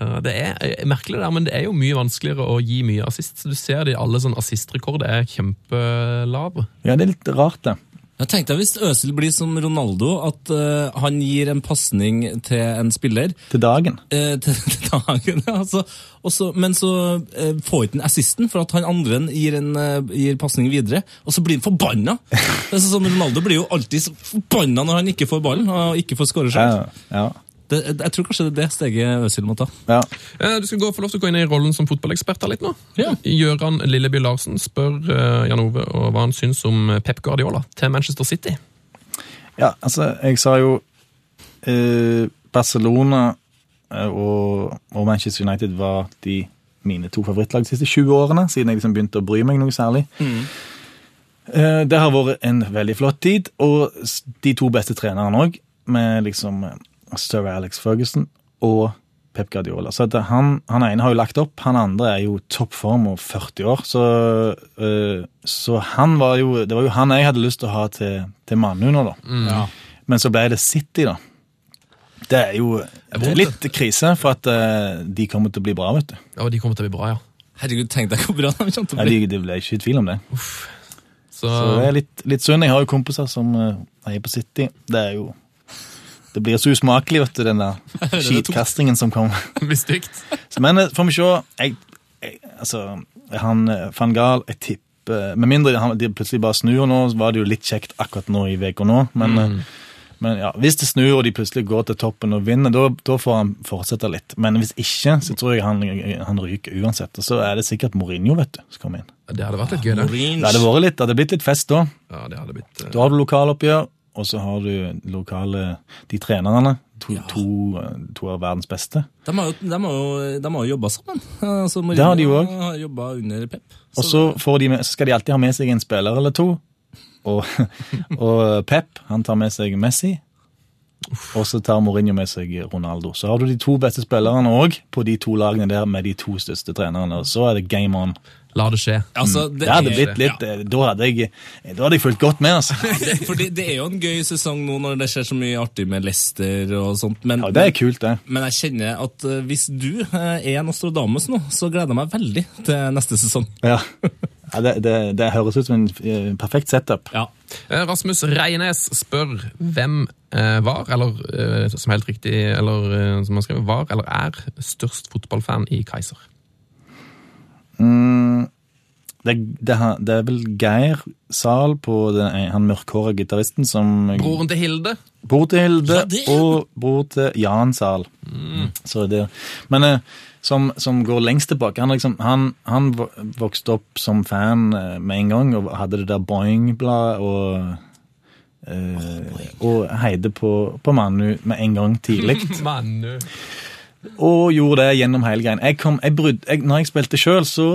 Eh, Det er eh, merkelig, der, men det er jo mye vanskeligere å gi mye assist. Så Du ser det i alle sånn assistrekorder er kjempelave. ja, det er litt rart, det. Jeg tenkte hvis Øsil blir som Ronaldo, at uh, han gir en pasning til en spiller Til dagen. Uh, til, til dagen, altså, også, men så uh, får ikke han assisten, for at han andre gir, en, gir pasning videre, og så blir han forbanna. Er sånn, Ronaldo blir jo alltid så forbanna når han ikke får ballen og ikke får skåre sjøl. Ja, ja, Det, jeg tror kanskje det er det steget Øzil må ta. ja. Eh, Du skal gå, få lov til å gå inn i rollen som fotballekspert her litt nå. Ja. Gøran Lilleby Larsen spør eh, Jan Ove og hva han syns om Pep Guardiola til Manchester City. ja altså, jeg sa jo eh, Barcelona eh, og, og Manchester United var de mine to favorittlag de siste 20 årene, siden jeg liksom begynte å bry meg noe særlig. Eh, det har vært en veldig flott tid, og de to beste trenerne òg, med liksom eh, Sir Alex Ferguson og Pep Guardiola. Så at han, han ene har jo lagt opp, han andre er jo toppform og 40 år. Så, eh, så han var jo Det var jo han jeg hadde lyst til å ha til, til Manu nå, da. Ja. Men så ble det City, da. Det er jo det er litt krise, for at eh, de kommer til å bli bra, vet du. Ja, de kommer til å bli bra, ja. Herregud, tenk deg hvor bra de kommer til å bli. Ja, det ble ikke i tvil om det. Så, Så det er litt, litt synd. Jeg har jo kompiser som uh, er på City. Det er jo Det blir så usmakelig, vet du, den der skitkastingen som kommer. det blir stygt. Men eh, får vi se. Jeg, jeg, altså, han eh, van Gahl, jeg tipper Med mindre han, de plutselig bare snur nå, så var det jo litt kjekt akkurat nå i uka nå. Men, Mm. eh, men ja, hvis det snur og de plutselig går til toppen og vinner, da får han fortsette litt. Men hvis ikke, så tror jeg han, han ryker uansett. Og så er det sikkert Mourinho, vet du, som kommer inn. Det hadde vært litt gøy, det. Det hadde vært litt, det hadde blitt litt fest da. Ja, det hadde blitt... Uh... Da har du lokaloppgjør, og så har du lokale De trenerne. To, to, to av verdens beste. De har jo, de har jo, de har jo jobba sammen. Altså, Det har de jo òg. jobba under Pep. Og så, får de med, så skal de alltid ha med seg en spiller eller to. Og, og Pep han tar med seg Messi. Og så tar Mourinho med seg Ronaldo. Så har du de to beste spillerne òg på de to lagene der med de to største trenerne. Og så er det game on. La det skje. Altså, det, Det hadde er- blitt litt, ja. Da hadde jeg, da hadde jeg fulgt godt med. altså. det, det er jo en gøy sesong nå når det skjer så mye artig med Leicester og sånt. Men, Ja, Det er kult, det. men jeg kjenner at eh, hvis du eh, er Nostradamus nå, så gleder jeg meg veldig til neste sesong. Ja. Ja, det, det, det høres ut som en eh, perfekt setup. Ja. Eh, Rasmus Reines spør hvem eh, var, eller eh, som helt riktig, eller eh, som han skrev, var eller er størst fotballfan i Kaiser. Det, det, det er vel Geir Zahl på den, han mørkhåra gitaristen som Broren til Hilde. Bror til Hilde Ja, er- og bror til Jan Zahl. Mm. men eh, som, som går lengst tilbake Han, liksom, han, han vokste opp som fan eh, med en gang og hadde det der Boing-bladet og eh, og heide på, på Manu med en gang tidlig. Manu. Og gjorde det gjennom hele greien. Jeg kom, jeg brydde, jeg, når jeg spilte sjøl, så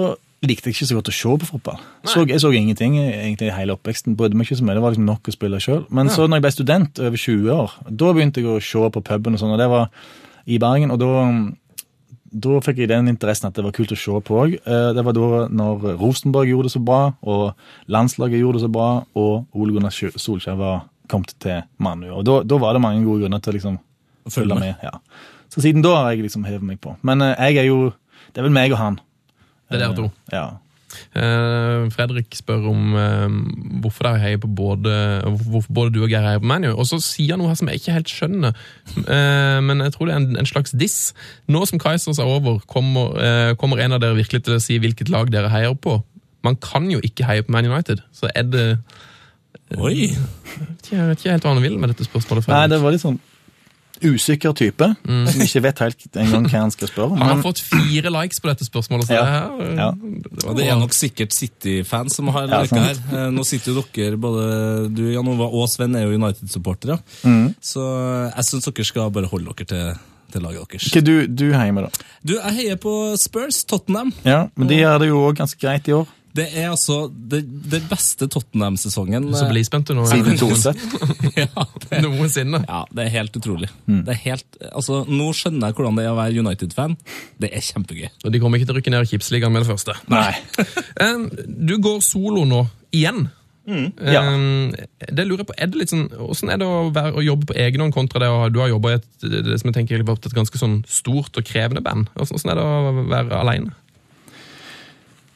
likte jeg ikke så godt å se på fotball. Så, jeg så ingenting egentlig hele oppveksten. Brydde meg ikke så mye. Det var liksom nok å spille sjøl. Men så når jeg ble student, over 20 år, da begynte jeg å se på puben og sånn, og det var i Bergen. Og da, da fikk jeg den interessen at det var kult å se på òg. Det var da når Rosenborg gjorde det så bra, og landslaget gjorde det så bra, og Ole Gunnar Solskjær var kommet til Manu. Og da, da var det mange gode grunner til å liksom følge med. Ja. Så siden da har jeg liksom hevet meg på. Men eh, jeg er jo Det er vel meg og han. Det er dere to. Ja. Uh, Fredrik spør om uh, hvorfor dere heier på både hvorfor både du og Geir heier på ManU. Og så sier han noe her som jeg ikke helt skjønner, uh, men jeg tror det er en, en slags diss. Nå som Kaizers er over, kommer, eh, kommer en av dere virkelig til å si hvilket lag dere heier på? Man kan jo ikke heie på Man United, så er det Oi! Jeg vet ikke helt hva han vil med dette spørsmålet. Fredrik. Nei, det var litt sånn usikker type, som ikke vet helt engang hva han skal spørre om. Han har fått fire likes på dette spørsmålet. Så Ja. det her, eh, Ja. det var det er nok sikkert City-fans som har Ja, lika her. Eh, Nå sitter jo dere, både du Jan Ova og Sven, er jo United-supportere. Så jeg syns dere skal bare holde dere til, til laget deres. hva du, du heier med, da? Du, jeg heier på Spurs, Tottenham. Ja, Men de gjør det jo òg ganske greit i år. Det er altså det, det beste Tottenham-sesongen. Så blir spent du nå. Siden Torset. ja, det, Noensinne. ja, det er helt utrolig. Det er helt, altså, nå skjønner jeg hvordan det er å være United-fan. Det er kjempegøy. Og de kommer ikke til å rykke ned i Kipsligaen med det første. Nei. Um, du går solo nå, igjen. Ja. Um, det lurer jeg på, er det litt sånn, Hvordan er det å, være, å jobbe på egen hånd kontra det å, du har jobba i et, det som jeg tenker et ganske sånn stort og krevende band? Hvordan, hvordan er det å være alene?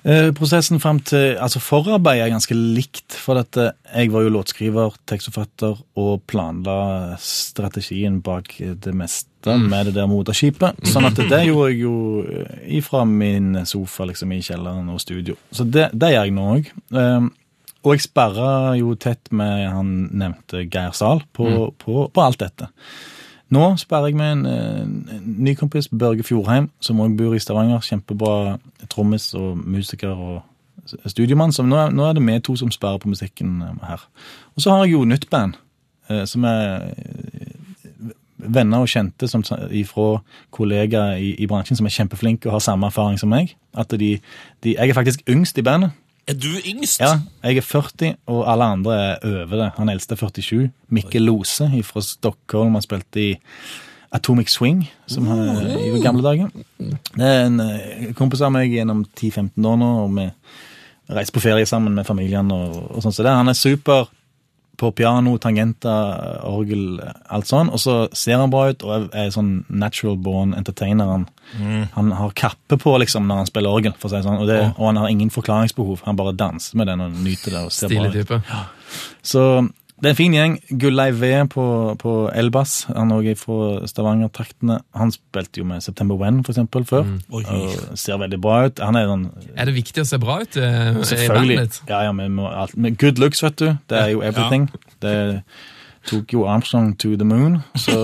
Eh, Prosessen frem til altså Forarbeidet er ganske likt. For dette, jeg var jo låtskriver, tekstforfatter og planla strategien bak det meste med det der moderskipet. Sånn at det gjorde jeg jo eh, ifra min sofa liksom i kjelleren og studio. Så det, det gjør jeg nå òg. Og jeg sperra jo tett med han nevnte Geir Zahl på, på, på alt dette. Nå sperrer jeg med en, eh, en ny kompis, Børge Fjordheim, som også bor i Stavanger. Kjempebra trommis og musiker og studiemann. Så nå nå er det vi to som sperrer på musikken eh, her. Og så har jeg jo nytt band, eh, som er venner og kjente som, fra kollegaer i, i bransjen som er kjempeflinke og har samme erfaring som meg. At de, de, jeg er faktisk yngst i bandet. Er du yngst? Ja, jeg er 40, og alle andre er over det. Han eldste er 47. Mikkel Lose fra Stockholm. Han spilte i Atomic Swing som han, i gamle dager. Det er en eh, kompis av meg gjennom 10-15 år nå, og vi reiser på ferie sammen med familien. og, og sånn. Så det, Han er super på piano, tangenter, orgel, alt sånn. Og så ser han bra ut og er, er sånn natural born entertainer. Han, han har kappe på liksom når han spiller orgel, for å si det sånn. Og, det, og han har ingen forklaringsbehov. Han bare danser med den og nyter det og ser bra Stilig ut. type. Så Det er en fin gjeng. Gullei V på, på elbass. Han er også fra Stavanger-traktene. Han spilte jo med September When, for eksempel, før. Mm. Og ser veldig bra ut. Han er sånn Er det viktig å se bra ut eh, Selvfølgelig. Ja, ja, men, alt- good looks, vet du. Det er jo everything. Det tok jo Armstrong to the moon, så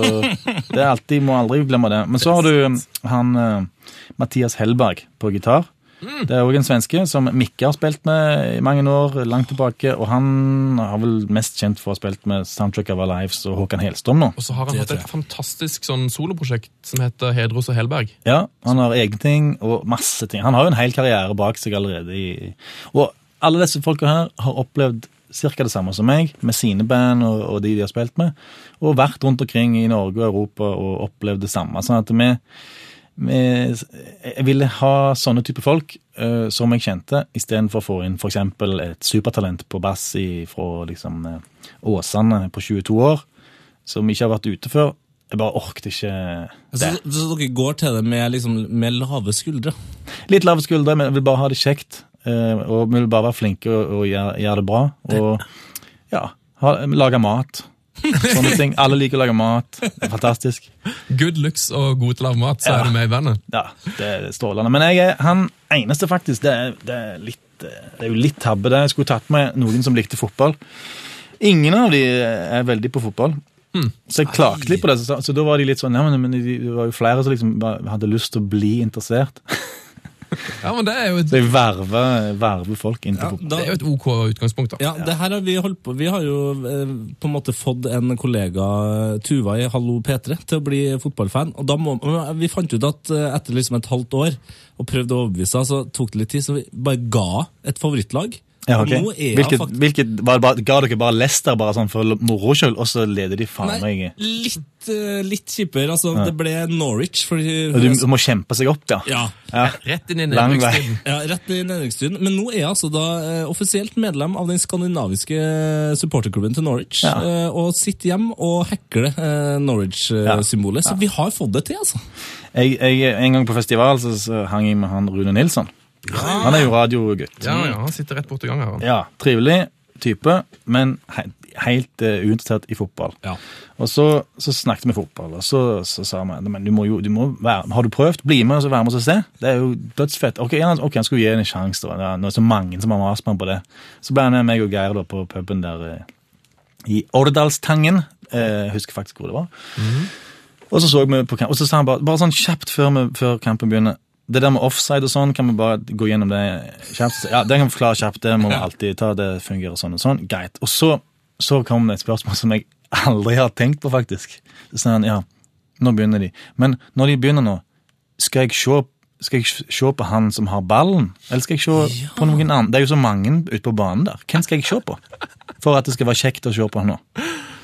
det er alltid, må aldri glemme det. Men så har du han eh, Mathias Hellberg på gitar. Det er òg en svenske som Mikke har spilt med i mange år, langt tilbake. Og han har vel mest kjent for å ha spilt med Soundtrack of Our Lives og Håkan Helstrøm nå. Og så har han hatt et fantastisk sånn soloprosjekt som heter Hedros og Helberg. Ja, han har egne ting og masse ting. Han har jo en hel karriere bak seg allerede. I, og alle disse folka her har opplevd ca. det samme som meg, med sine band og, og de de har spilt med, og vært rundt omkring i Norge og Europa og opplevd det samme. Sånn at vi, Jeg ville ha sånne type folk uh, som jeg kjente, istedenfor å få inn f.eks. et supertalent på bass i- fra liksom, eh, Åsane på 22 år, som ikke har vært ute før. Jeg bare orket ikke det. Så, så dere går til det med, liksom, med lave skuldre? Litt lave skuldre, men jeg vil bare ha det kjekt. Eh, Og vi vil bare være flinke og, og gjøre, gjøre det bra. Og ja, ha, lage mat. Sånne ting. Alle liker å lage mat. Det er fantastisk. Good looks og god til å lage mat, så Ja. er du med i bandet. Ja, det er strålende. Men jeg er han eneste, faktisk. Det er, det er, litt, eh, det er jo litt tabbe. det. Jeg skulle tatt med noen som likte fotball. Ingen av de er veldig på fotball. Så jeg klagde litt på det. Så, så da var de litt sånn ja, men, men de, det var jo flere som liksom hadde lyst til å bli interessert. Ja, men det er jo et, Så jeg verver, verver folk inn til Ja, fotball. da, det er jo et ok utgangspunkt. da. Ja, det her har vi holdt på Vi har jo eh, på en måte fått en kollega, Tuva i Hallo P3, til å bli fotballfan. Og da må, Vi fant ut at eh, etter liksom et halvt år og prøvde å overbevise henne, så tok det litt tid, så vi bare ga et favorittlag. Ja, ok. hvilket, faktisk hvilket, var det bare, Ga dere bare Lester bare sånn for moro skyld, og så leder de faen meg meg litt, eh, litt kjipere. Altså, Det ble Norwich. Fordi, Og du må kjempe seg opp, ja. ja, ja. Rett inn i Lang nedrykkstiden. ja, rett i nedrykkstiden. Men nå er jeg altså da eh, offisielt medlem av den skandinaviske supporterklubben til Norwich. Ja. eh, og sitter hjem og hekler eh, Norwich-symbolet. Så vi har fått det til, altså. Jeg, jeg, en gang på festival så, så hang jeg med han Rune Nilsson. Han er jo radiogutt. Ja, ja, han sitter rett borti gangen her. Ja, Trivelig type, men he, helt uh, uinteressert i fotball. Ja. Og så, så snakket vi fotball, og så, så sa vi men du må jo, du må være, har du prøvd? Bli med og så være med oss og se. Det er jo dødsfett. Ok, han, okay, han skulle gi en sjanse. da. Det er- er så mange som har mast på det. Så ble han med meg og Geir da på puben der uh, i Årdalstangen. Uh, husker faktisk hvor det var. Og så så vi på kamp, og så sa han bare, bare sånn kjapt før, vi, før kampen begynner Det der med offside og sånn, kan vi bare gå gjennom det kjapt? Ja, det kan vi forklare kjapt, det må vi alltid ta, det fungerer sånn og sånn. Greit. Og så, så kom det et spørsmål som jeg aldri har tenkt på, faktisk. Så sa han ja, nå begynner de. Men når de begynner nå, skal jeg se skal jeg se på han som har ballen, eller skal jeg se på noen annen? Det er jo så mange ute på banen der. Hvem skal jeg se på? For at det skal være kjekt å se på han nå.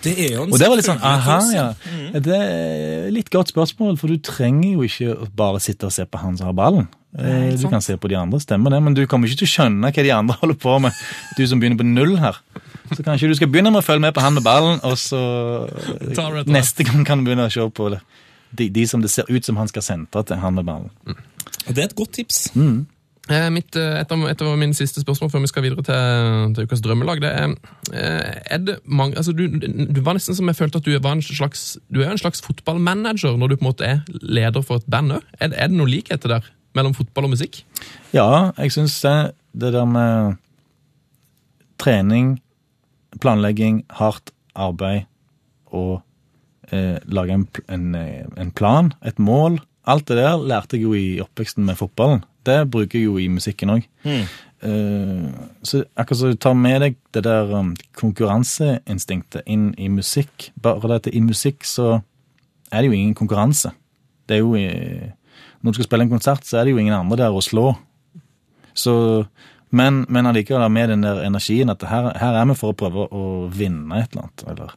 Det er jo en Og det var litt sånn, aha, følelse. ja. Det er litt godt spørsmål, for du trenger jo ikke bare sitte og se på han som har ballen. Nei, Du kan se på de andre, stemmer det, men du kommer ikke til å skjønne hva de andre holder på med, du som begynner på null her. Så kanskje du skal begynne med å følge med på han med ballen, og så neste gang kan du begynne å se på det. De, de som det ser ut som han skal sentre til han med ballen. Og Det er et godt tips. Eh, Mitt, eh, et, av, et av mine siste spørsmål før vi skal videre til, til ukas drømmelag, det er, eh, er det mange, altså du, du var nesten som jeg følte at du var en slags, du er en slags fotballmanager når du på en måte er leder for et band òg. Er, er det noen likheter der mellom fotball og musikk? Ja, jeg syns det, det der med trening, planlegging, hardt arbeid og eh, lage en, en, eh, en plan, et mål Alt det der lærte jeg jo i oppveksten med fotballen. Det bruker jeg jo i musikken òg. så akkurat som du tar med deg det der um, konkurranseinstinktet inn i musikk Bare det at i musikk så er det jo ingen konkurranse. Det er jo i, Når du skal spille en konsert, så er det jo ingen andre der å slå. Så, men, men allikevel med den der energien at her, her er vi for å prøve å vinne et eller annet. Eller,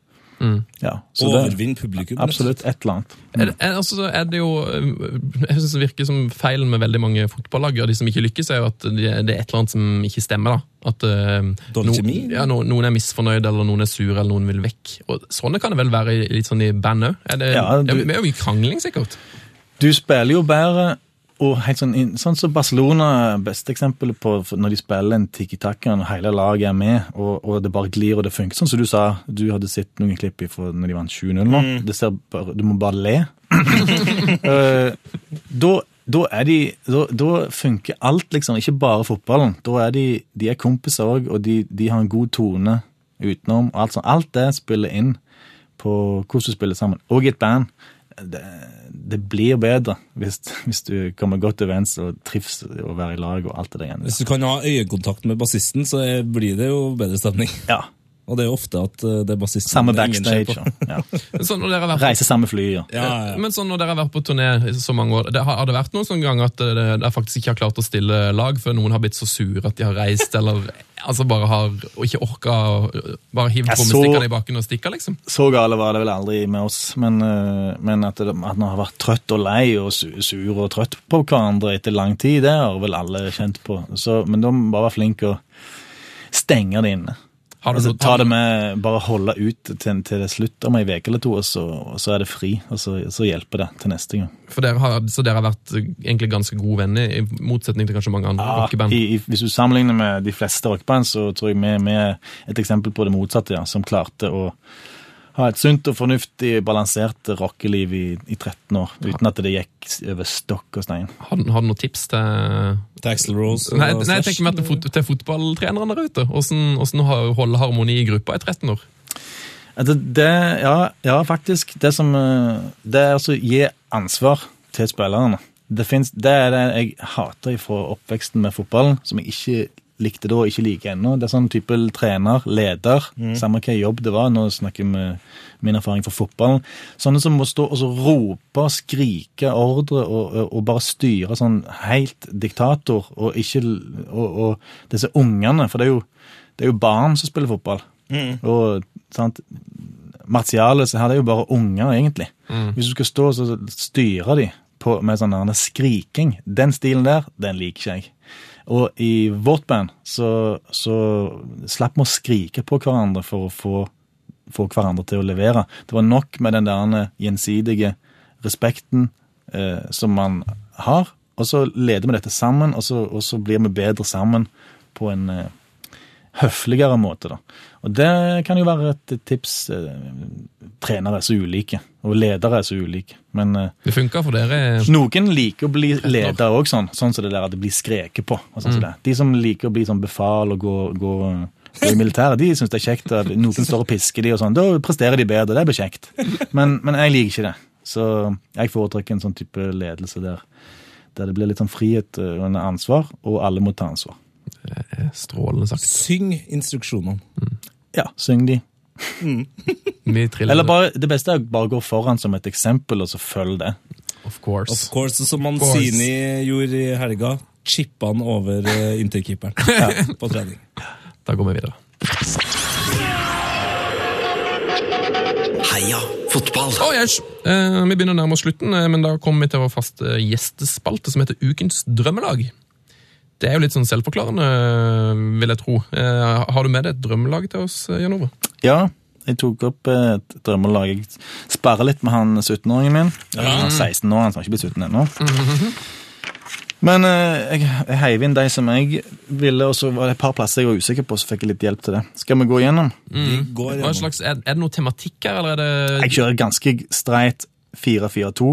ja, så det- Overvinn publikum. Absolutt et eller annet. Er, er, altså, er det jo Jeg synes det virker som feilen med veldig mange fotballag og de som ikke lykkes, er jo at det, det er et eller annet som ikke stemmer. da. At uh, Dårlig no- Ja, no, Noen er misfornøyd, eller noen er sure, eller noen vil vekk. Og Sånne kan det vel være litt sånn i band òg? Ja, du- det er jo mye krangling, sikkert. Du spiller jo bedre og helt sånn, sånn som Barcelona, beste eksempelet på når de spiller en tiki-taka og hele laget er med, og, og det bare glir og det funker. Sånn som du sa, du hadde sett noen klipp fra når de vant 7-0 nå. Det ser bare, du må bare le. uh, da, da, er de, da, da funker alt, liksom. Ikke bare fotballen. Da er de, de er kompiser òg, og de, de har en god tone utenom. Alt, sånt. alt det spiller inn på hvordan du spiller sammen. Og i et band. Det, det blir bedre hvis, hvis du kommer godt overens og trives å være i lag og alt det der. Hvis du kan ha øyekontakt med bassisten, så blir det jo bedre stemning. Ja. Og det er ofte at eh, det er bassisten Samme backstage. Ja. sånn dere Reise samme fly. Ja. Ja, ja. Men sånn når dere har vært på turné i så mange år, det har, har det vært noen sånn gang at det, det faktisk ikke har klart å stille lag, før noen har blitt så sure at de har reist, eller altså bare har og ikke orka Bare hivd trommestikkene i bakken og stikka, liksom? Så gale var det vel aldri med oss, men, eh, men at, det, at man har vært trøtt og lei og sur og trøtt på hverandre etter lang tid, det har vel alle kjent på. Så, men de bare var flinke å stenge det inne. Altså, ta det med, bare holde ut til, til det slutt om ei uke eller to, og så, og så er det fri. Og så, så hjelper det til neste gang. For dere har, så dere har vært eh, egentlig ganske gode venner, i motsetning til kanskje mange andre rockeband? i, i, hvis du sammenligner med de fleste rockeband, så tror jeg vi vi er et eksempel på det motsatte, ja, som klarte å ha et sunt og fornuftig balansert rockeliv i, i 13 år, uten at det gikk over stokk og stein. Har, har du noen tips til Taxel Rolls? Rose Nei, nei, jeg tenker meg til, fot til fotballtrenerne der ute. Hvordan, hvordan holde harmoni i gruppa i 13 år? Det, det, ja, ja, faktisk. Det som eh, Det er altså gi ansvar til spillerne. Det, finnes, det er det jeg hater fra oppveksten med fotballen, som jeg ikke likte da og ikke liker ennå. Det er sånn type trener, leder, samme hva jobb det var. Nå snakker jeg med min erfaring fra fotballen. Sånne som må stå og så rope skrike ordre og, og, og bare styre sånn helt diktator, og ikke Og, og disse ungene, for det er jo, det er jo barn som spiller fotball. Og sant, Martiale her det er jo bare unger, egentlig. Hvis du skal stå og styre de på, med sånn skriking, den stilen der, den liker ikke jeg. Og i vårt band så, så slapp vi å skrike på hverandre for å få, få hverandre til å levere. Det var nok med den der gjensidige respekten eh, som man har, og så leder vi dette sammen, og så, og så blir vi bedre sammen på en eh, høfligere måte. da. Og det kan jo være et tips. Eh, trenere er så ulike, og ledere er så ulike. Men eh, Det funker for dere? noen liker å bli leder òg, sånn, sånn som det der at det blir skreket på. og sånn mm. det. De som liker å bli sånn befal og gå, gå, gå i militæret, de syns det er kjekt. at Noen står og pisker de og sånn. Da presterer de bedre. Det blir kjekt. Men, men jeg liker ikke det. Så jeg foretrekker en sånn type ledelse der, der det blir litt sånn frihet og en ansvar, og alle må ta ansvar. Det er Strålende sagt. Syng instruksjonene. Ja, syng de. Triller Eller bare, det beste er å bare gå foran som et eksempel, og så følg det. Of course. Of course, som. Manzini gjorde i helga. Chippa han over interkeeperen ja, på trening. Da går vi videre. Heia fotball. Oh, yes. eh, vi begynner å nærme oss slutten, eh, men da kommer vi til vår faste gjestespalte som heter Ukens drømmelag. Det er jo litt sånn selvforklarende, vil jeg tro. Eh, har du med deg et drømmelag til oss, eh, Jan Ove? Ja, jeg tok opp et drømmelag. Jeg sparrer litt med han 17-åringen min. Han er 16 år, han har ikke blitt 17 ennå. Men eh, jeg, jeg heiv inn de som jeg ville, og så var det et par plasser jeg var usikker på, så fikk jeg litt hjelp til det. Skal vi gå igjennom? Vi går Hva slags, er, er det noe tematikk her, eller er det Jeg kjører ganske streit 4-4-2,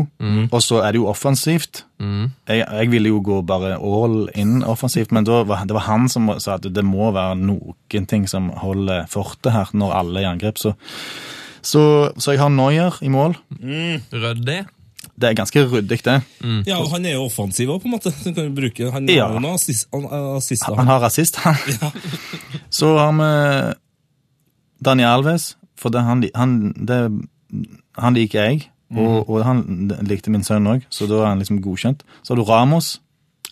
og så er det jo offensivt. Jeg, jeg ville jo gå bare all in offensivt, men da var, det var han som sa at det må være noen ting som holder fortet her når alle er i angrep. Så, så, så jeg har Neuer i mål. ryddig? Det er ganske ryddig, det. Ja, og Han er jo offensiv òg, på en måte. Så kan bruke, han Ja. har jo assist, han- assist, Han har rasist, han. Så har vi Daniel Alves, for det, han, han, det, han liker jeg. Og, og han likte min sønn òg, så da er han liksom godkjent. Så har du Ramos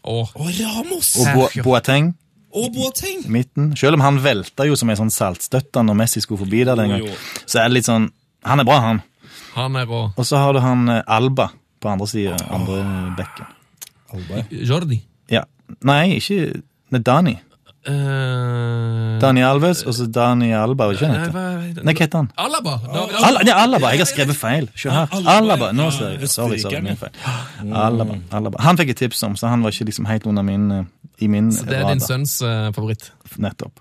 Oh. Og Ramos! og Bo Boateng Og Boateng! i midten. Selv om han velta jo som en sånn saltstøtte når Messi skulle forbi der den gang, oh, så er det litt sånn Han er bra, han. han er bra. Og så har du han eh, Alba på andre sida, andre bekken. Alba. Jordi. Ja. Nei, ikke Dani. Eh, Dani Alves og så Dani Alba, ikke eh, hva- Nei, hva heter han? Alaba! Da- Al ja, Alaba, jeg har skrevet feil. Se her. Alaba, Alaba, nå ser jeg. Sorry, sorry, min feil. Alaba, Alaba. Han fikk jeg tips om, så han var ikke liksom helt under min, eh, i min Så det er din sønns uh, favoritt. Nettopp.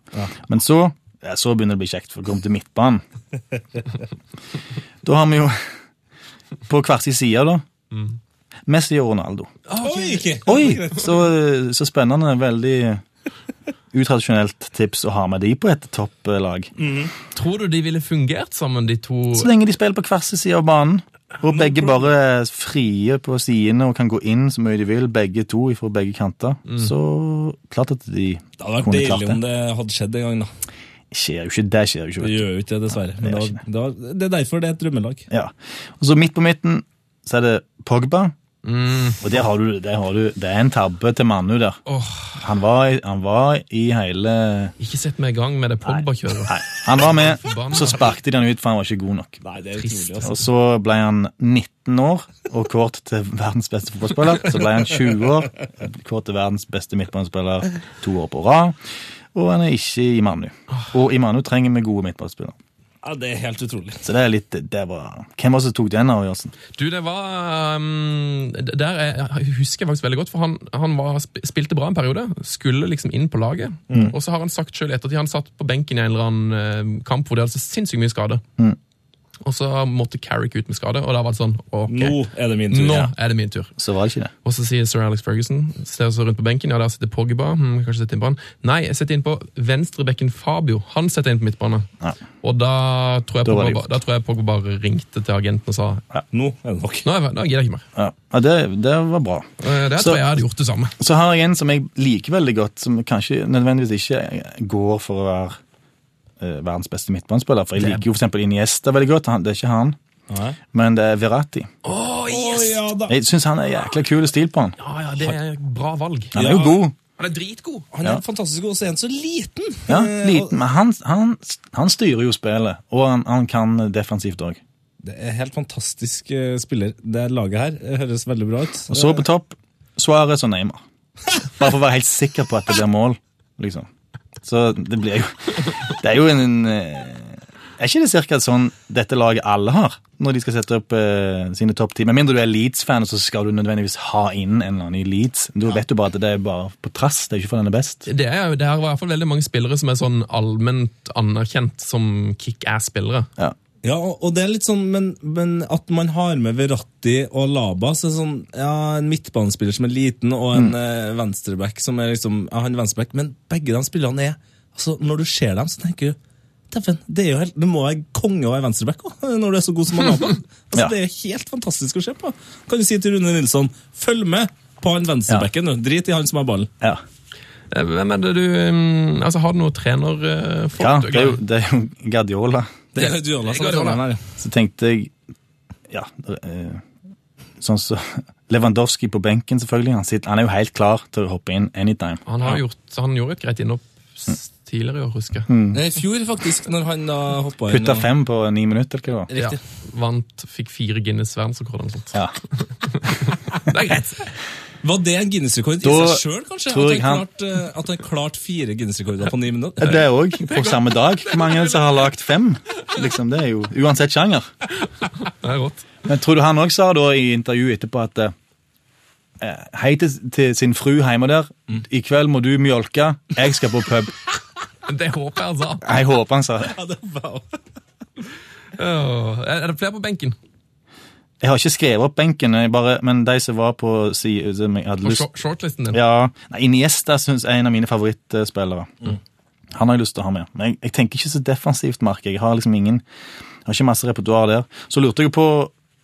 Men så, ja, så begynner det å bli kjekt, for å komme til midtbanen. da har vi jo på hver sin side, da. Messi og Ronaldo. Oi, så, så spennende. Veldig utradisjonelt tips å ha med de på et topplag. Tror du de ville fungert sammen, de to? Så lenge de spiller på hver sin side av banen, og begge bare er frie på sidene og kan gå inn så mye de vil, begge to fra begge kanter, så klart at de Det hadde vært kunne deilig klart om det. det hadde skjedd en gang, da. Skjer jo ikke, det skjer jo ikke. Det gjør jo ikke det, dessverre. Men det det, var, det, var, det er derfor det er et drømmelag. Ja. Og så midt på midten så er det Pogba. Mm. Og det, har du, det, har du, det er en tabbe til Manu der. Oh. Han var, han var i hele ikke sett meg i gang med det Pogba-kjøret. Han var med, så sparket de han ut, for han var ikke god nok. Nei, det er Trist. altså. Og så ble han 19 år og kåret til verdens beste fotballspiller. Så ble han 20 år, kåret til verdens beste midtbanespiller to år på rad. Og han er ikke i Manu. Og i Manu trenger vi gode midtbanespillere. Ja, det er helt utrolig. Så det er litt, det var, Hvem var det som tok den avgjørelsen? Du, det var um, Der er, jeg husker jeg faktisk veldig godt, for han, han var, spilte bra en periode. Skulle liksom inn på laget. Og så har han sagt sjøl i ettertid Han satt på benken i en eller annen eh, kamp hvor det hadde så sinnssykt mye skade. Og så måtte Carrick ut med skade, og da var det sånn ok, Nå er det min tur. nå Ja. er det min tur. Så var det ikke det. Og så sier sir Alex Ferguson ser så rundt på benken, ja, der sitter Pogba. Hmm, kanskje sette inn på han. Nei, jeg setter inn på venstrebekken Fabio. Han setter inn på midtbane. Ja. Og da tror, jeg Pogba, det da tror jeg Pogba bare ringte til agenten og sa Nå er det nok. nå, jeg- nå gidder jeg ikke mer. Ja, ja det, det var bra. Eh, Det Så- tror jeg jeg hadde gjort det samme. Så har jeg en som jeg liker veldig godt, som kanskje nødvendigvis ikke går for å være verdens beste midtbanespiller. For jeg liker jo eksempel Iniesta veldig godt, han, det er ikke han, Nei. men det er Verratti. Å, ja. Jeg syns han er jækla kul stil på han. Ja, ja, det er bra valg. Han er jo god. Han er dritgod. Han er fantastisk god, og så er han så liten. Ja, Eh, liten, men han, han, han styrer jo spillet, og han, han kan defensivt òg. Det er helt fantastisk eh, spiller. Det laget her det høres veldig bra ut. Og så på topp Suárez og Neymar. Bare for å være helt sikker på at det blir mål, liksom. Så det blir jo Det er jo en en Er ikke det cirka sånn dette laget alle har, når de skal sette opp uh, sine topp ti? Med mindre du er Leeds-fan, så skal du nødvendigvis ha inn en eller annen i Leeds. Da vet du bare at det er bare på trass. Det er ikke for den er best. Det er jo det er i hvert fall veldig mange spillere som er sånn allment anerkjent som kick-ass-spillere. Ja. Ja, og det er litt sånn, men, men at man har med Verratti og Laba, så er det sånn, ja, en midtbanespiller som er liten, og en eh, venstreback som er liksom, ja, han venstreback, men begge de spillerne er, altså, når du ser dem, så tenker du, Steffen, det er jo helt, det må være konge å være venstreback også, når du er så god som han Laba. Altså, Ja. Det er helt fantastisk å se på. Kan du si til Rune Nilsson, følg med på han venstrebacken, ja. drit i han som har ballen. ja. Eh, Hvem er det du altså Har du noe trenerfolk? ja du er det, er jo, det er jo Guardiola. Det er er Guardiola. Så tenkte jeg Ja, eh, sånn så Lewandowski på benken, selvfølgelig. Han, sitter, han er jo helt klar til å hoppe inn anytime. Han, har gjort, han gjorde et greit innhopp tidligere i år, husker jeg. I fjor, faktisk, når han da hoppa inn. Putta fem på ni minutter, eller hva det var. Riktig. Ja, vant, fikk fire Guinness verdensrekord eller noe sånt. Ja. Det er greit. Var det en Guinness-rekord i seg sjøl, kanskje? tror At jeg han, han- klart, eh, at han klarte fire Guinness-rekorder på ni minutter? Det òg, på samme dag. Hvor mange er som har lagd fem? Liksom, det er jo Uansett sjanger. Det er rått. Men tror du han òg sa da i intervjuet etterpå at eh, Hei til, til sin fru hjemme der. I kveld må du mjølke. Jeg skal på pub. Det håper jeg han sa. Jeg håper han sa det. Ja, det var Åh, Er det flere på benken? Jeg har ikke skrevet opp benken, jeg bare, men de som var på siden som jeg hadde På lyst short- shortlisten din? Ja, nei, Iniesta synes jeg er en av mine favorittspillere. Han har jeg lyst til å ha med. Men jeg, jeg tenker ikke så defensivt, merker jeg. Jeg har liksom ingen, jeg har ikke masse repertoar der. Så lurte jeg på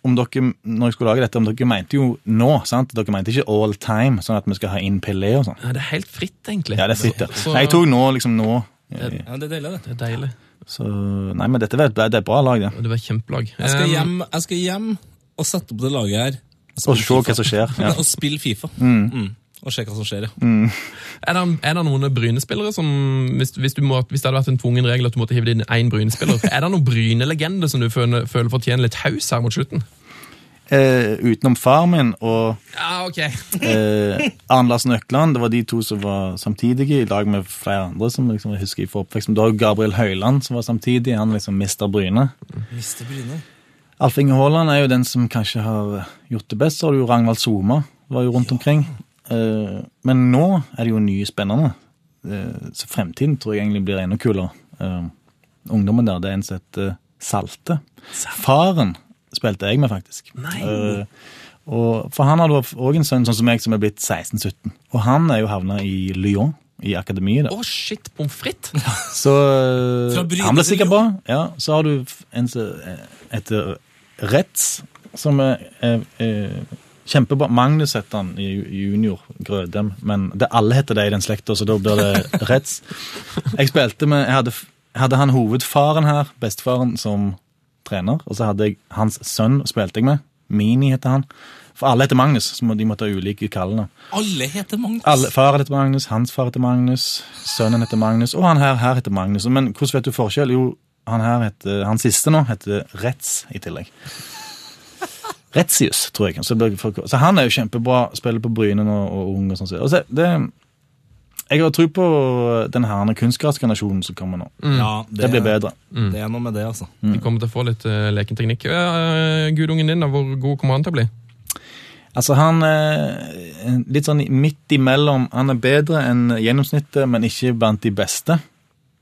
om dere, når jeg skulle lage dette, om dere mente jo nå, sant? Dere mente ikke all time, sånn at vi skal ha inn Pelé og sånn. Ja, det er helt fritt, egentlig. Ja, det er fritt, ja. Så- Nei, jeg tok nå, liksom nå. Ja, det er deilig, det. Det er deilig. Så, nei, men dette var, det er et bra lag, det. Det var kjempelag. Jeg skal Um, hjem, jeg skal hjem og sette opp det laget her. Og se hva som skjer. Ja. og spille Fifa. Mm. Og se hva som skjer, ja. Er det, er det noen Bryne-spillere som hvis, hvis, du må, hvis det hadde vært en tvungen regel at du måtte hive inn én Bryne-spiller, er det noen Bryne-legende som du føler, føler fortjener litt haus her mot slutten? eh, utenom far min og Ja, ok. eh, Arne Larsen Økland. Det var de to som var samtidige, i lag med flere andre som liksom, jeg husker fra oppveksten. Da var Gabriel Høiland som var samtidig. Han liksom Mister Bryne. Mister Bryne. Alf Inge Haaland er jo den som kanskje har gjort det best. Så har du jo Ragnvald Soma. Var jo rundt omkring. Eh, men nå er det jo nye spennende. Eh, så fremtiden tror jeg egentlig blir enda kulere. Eh, ungdommen der, det er en som heter Salte. Faren spilte jeg med, faktisk. Nei. og, for han hadde òg en sønn sånn som meg, som er blitt 16-17. Og han er jo havna i Lyon, i akademiet. Å, shit, pommes frites! Så eh, han ble sikkert bra. Ja, så har du en som eh, heter Retz, som er, er, er kjempebra. Magnus heter han i junior, Grødem, men det alle heter det i den slekta, så da blir det Retz. Jeg spilte med Jeg hadde, hadde han hovedfaren her, bestefaren, som trener, og så hadde jeg hans sønn spilte jeg med. Mini heter han. For alle heter Magnus, så de måtte ha ulike kallene. Alle heter Magnus. Alle, faren heter Magnus, hans far heter Magnus, sønnen heter Magnus, og han her, her heter Magnus. Men hvordan vet du forskjell? Jo, han her heter, han siste nå heter Retz i tillegg. Retzius, tror jeg. Så, det så han er jo kjempebra, spiller på Bryne nå og ung og sånn. Og så det, jeg har tro på den herne kunstgressgenerasjonen som kommer nå. Ja, Det blir bedre. Det er noe med det, altså. De kommer til å få litt uh, lekenteknikk. Uh, Gudungen din, da, hvor god kommer han til å bli? Altså, han er litt sånn midt imellom. Han er bedre enn gjennomsnittet, men ikke blant de beste.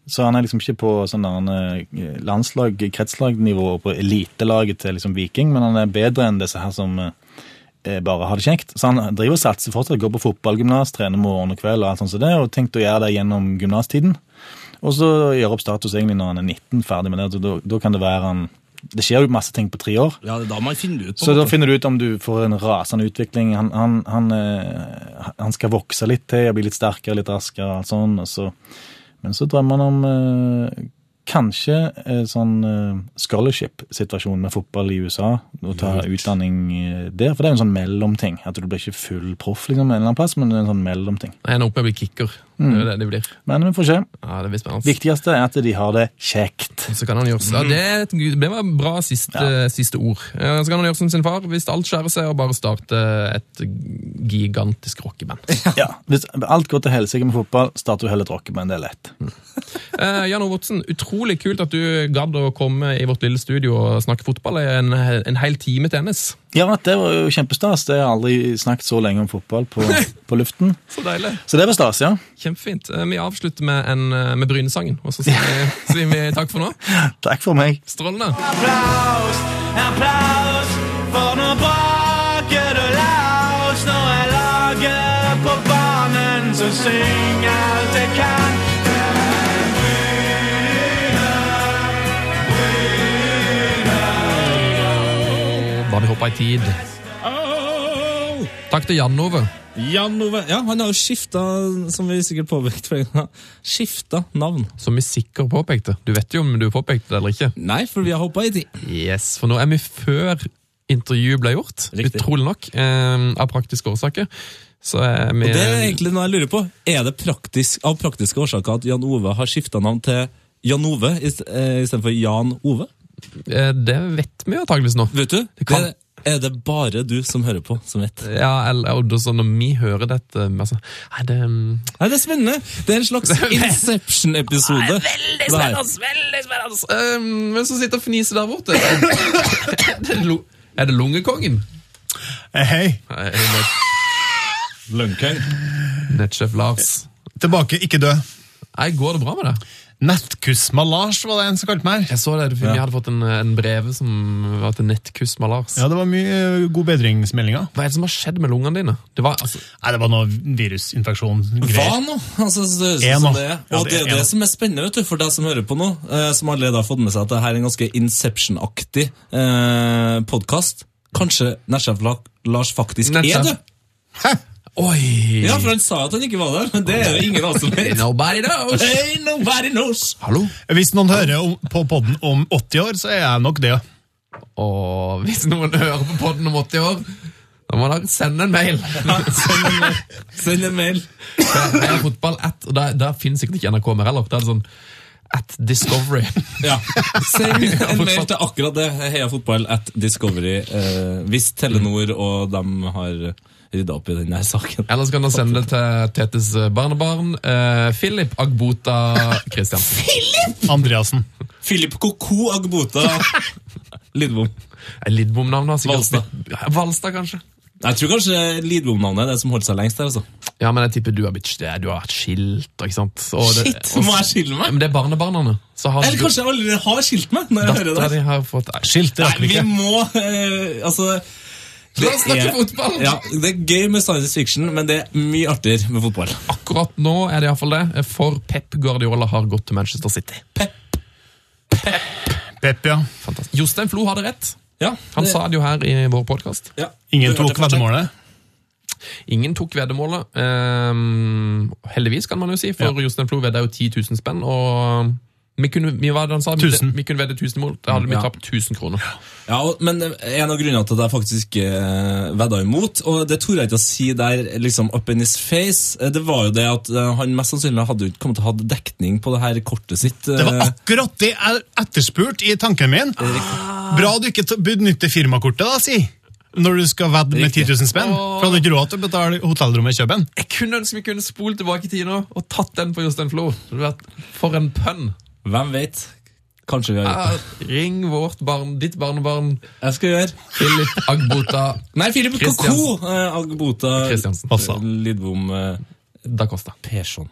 Så han er liksom ikke på sånn eh, landslag, kretslagnivå på elitelaget til liksom Viking, men han er bedre enn disse her som eh, bare har det kjekt. Så han driver og satser fortsatt, går på fotballgymnas, trener morgen og kveld og alt sånt som det, og tenkt å gjøre det gjennom gymnastiden. Og så gjøre opp status egentlig når han er 19, ferdig med det. så Da, kan det være han Det skjer jo masse ting på tre år. Ja, det er da man finner ut. på Så da finner du ut om du får en rasende utvikling. Han, han, han, eh, han skal vokse litt til, bli litt sterkere, litt raskere. og sånn, og så, men så drømmer han om eh, kanskje en sånn eh, scholarship-situasjon med fotball i USA. Å ta utdanning eh, der. For det er jo en sånn mellomting. At du blir ikke full proff liksom, en eller annen plass, men det er en sånn mellomting. Jeg ender opp med å bli kicker. Det er jo det de blir. Men vi får se. Ja, det blir spennende. Viktigste er at de har det kjekt. Så kan han gjøre ja, det, er det var bra siste, siste ord. Så kan han gjøre som sin far, hvis alt skjærer seg, og bare starte et gigantisk rockeband. Ja, Hvis alt går til helsike med fotball, starter du heller et rockeband. Det er lett. Eh, Jan Ovotsen, utrolig kult at du gadd å komme i vårt lille studio og snakke fotball i en, en hel time til NS. Ja, det var jo kjempestas. Det har aldri snakket så lenge om fotball på, på luften. Så deilig. Så det var stas, ja. Kjempefint. Eh, Vi avslutter med, en, eh, med Brynesangen, og så sier vi, sier vi takk for nå. Takk for meg. Strålende. Applaus, applaus For noe braker det laus Når jeg lager på banen Så syng alt jeg kan har vi hoppa i tid. Takk til Jan Ove. Jan Ove Ja, han har jo skifta, som vi sikkert påpekte skifta navn. Som vi sikkert påpekte. Du vet jo om du påpekte det eller ikke. Nei, for vi har hoppa i tid. Yes, For nå er vi før intervjuet ble gjort. Riktig. Utrolig nok. Eh, av praktiske årsaker. Så er vi Og det er egentlig noe jeg lurer på. Er det praktisk, av praktiske årsaker at Jan Ove har skifta navn til Jan Ove ist- eh, istedenfor Jan Ove? eh, Det vet vi antakeligvis nå. Vet du? Det kan- er det bare du som hører på, som vet. Ja, eller, og så når vi hører dette altså, Nei, det mm, Nei, Det er spennende! Det er en slags Inception-episode. Veldig spennende! veldig spennende. Um, Hvem som sitter og fniser der borte? er, det er det lungekongen? Hei, Nei, Nett- Nettsjef Lars. tilbake, ikke dø. Nei, Går det bra med deg? Nettkussma Malars var det en som kalte meg. Jeg så det, Vi hadde fått en, en brev som var til nettkuss Malars. Ja, det var mye eh, god bedringsmeldinger. Hva er det som har skjedd med lungene dine? Det var, altså, Nei, det var noe virusinfeksjon. Hva nå? Altså, så, så, En så nå. det, er. Og det det er det som er spennende vet du, for deg som hører på nå, eh, som allerede har fått med seg at det her er en ganske Inception-aktig eh, podkast. Kanskje Nesjef Lars faktisk er det? død? Oi! Ja, for han sa at han ikke var der, men det er jo ingen av oss som vet. Nobody knows! Hey, nobody knows! Hallo? Hvis noen hører om, på podden om 80 år, så er jeg nok det. Og hvis noen hører på podden om 80 år, da må dere sende en mail. Send en mail. Send en mail. Jeg er fotball at, og der, der finnes sikkert ikke NRK mer heller. Det er sånn, at Discovery. Ja. Send en mail til akkurat det. Heia fotball at Discovery. Eh, hvis Telenor og dem har rydda opp i denne saken. Eller så kan dere sende det til Tetes barnebarn, eh, Philip Agbota Christiansen. Andreassen. Philip Koko Agbota Lidbom. Lidbom-navnet har sikkert Valstad. blitt- Valstad, kanskje. Jeg tror kanskje Lidbom-navnet er det som holdt seg lengst der. altså. Ja, men jeg tipper du har blitt det- Du har vært skilt, ikke sant? Og det, Shit, og- må jeg skille meg? Men det er barnebarna. Så har Eller du- kanskje jeg allerede har skilt meg? når jeg hører Dattera det. di har fått Skilt, det Nei, rakk vi vi ikke. må eh, Altså La oss snakke fotball! Ja, Det er gøy med science fiction, men det er mye artigere med fotball. Akkurat nå er det iallfall det, for Pep Guardiola har gått til Manchester City. Pep, Pep, Pep ja. Fantastisk. Jostein Flo hadde rett. Ja, Han sa det jo her i vår podkast. ja. Ingen tok veddemålet. Ingen tok veddemålet. Um, heldigvis, kan man jo si, for Ja. Jostein Flo vedda jo 10 000 spenn. og vi kunne, vi, var han sa? Vi- Vi kunne vedde 1000 mot. Da hadde vi Ja. tapt 1000 kroner. Ja, og- men en av grunnene til at jeg faktisk uh, vedda imot, og det torde jeg ikke å si der liksom up in his face, eh, det var jo det at uh, han mest sannsynlig hadde ikke kommet til å ha dekning på det her kortet sitt. Det var eh, akkurat det jeg etterspurte i tanken min. Bra du ikke benytter firmakortet, da, si. Når du skal vedde med 10 000 spenn. For du hadde ikke råd til å betale hotellrommet i Køben. Jeg kunne ønske vi kunne spolt tilbake i tida og tatt den på Jostein Flo. For en pønn! Hvem vet? Kanskje vi har gjort det. Ja, ring vårt barn, ditt barnebarn, Jeg skal gjøre. Philip Agbota Nei, Philip Christiansen. Koko! Eh, Agbota Christiansen. Passa. Lidbom eh, da Costa. Persson.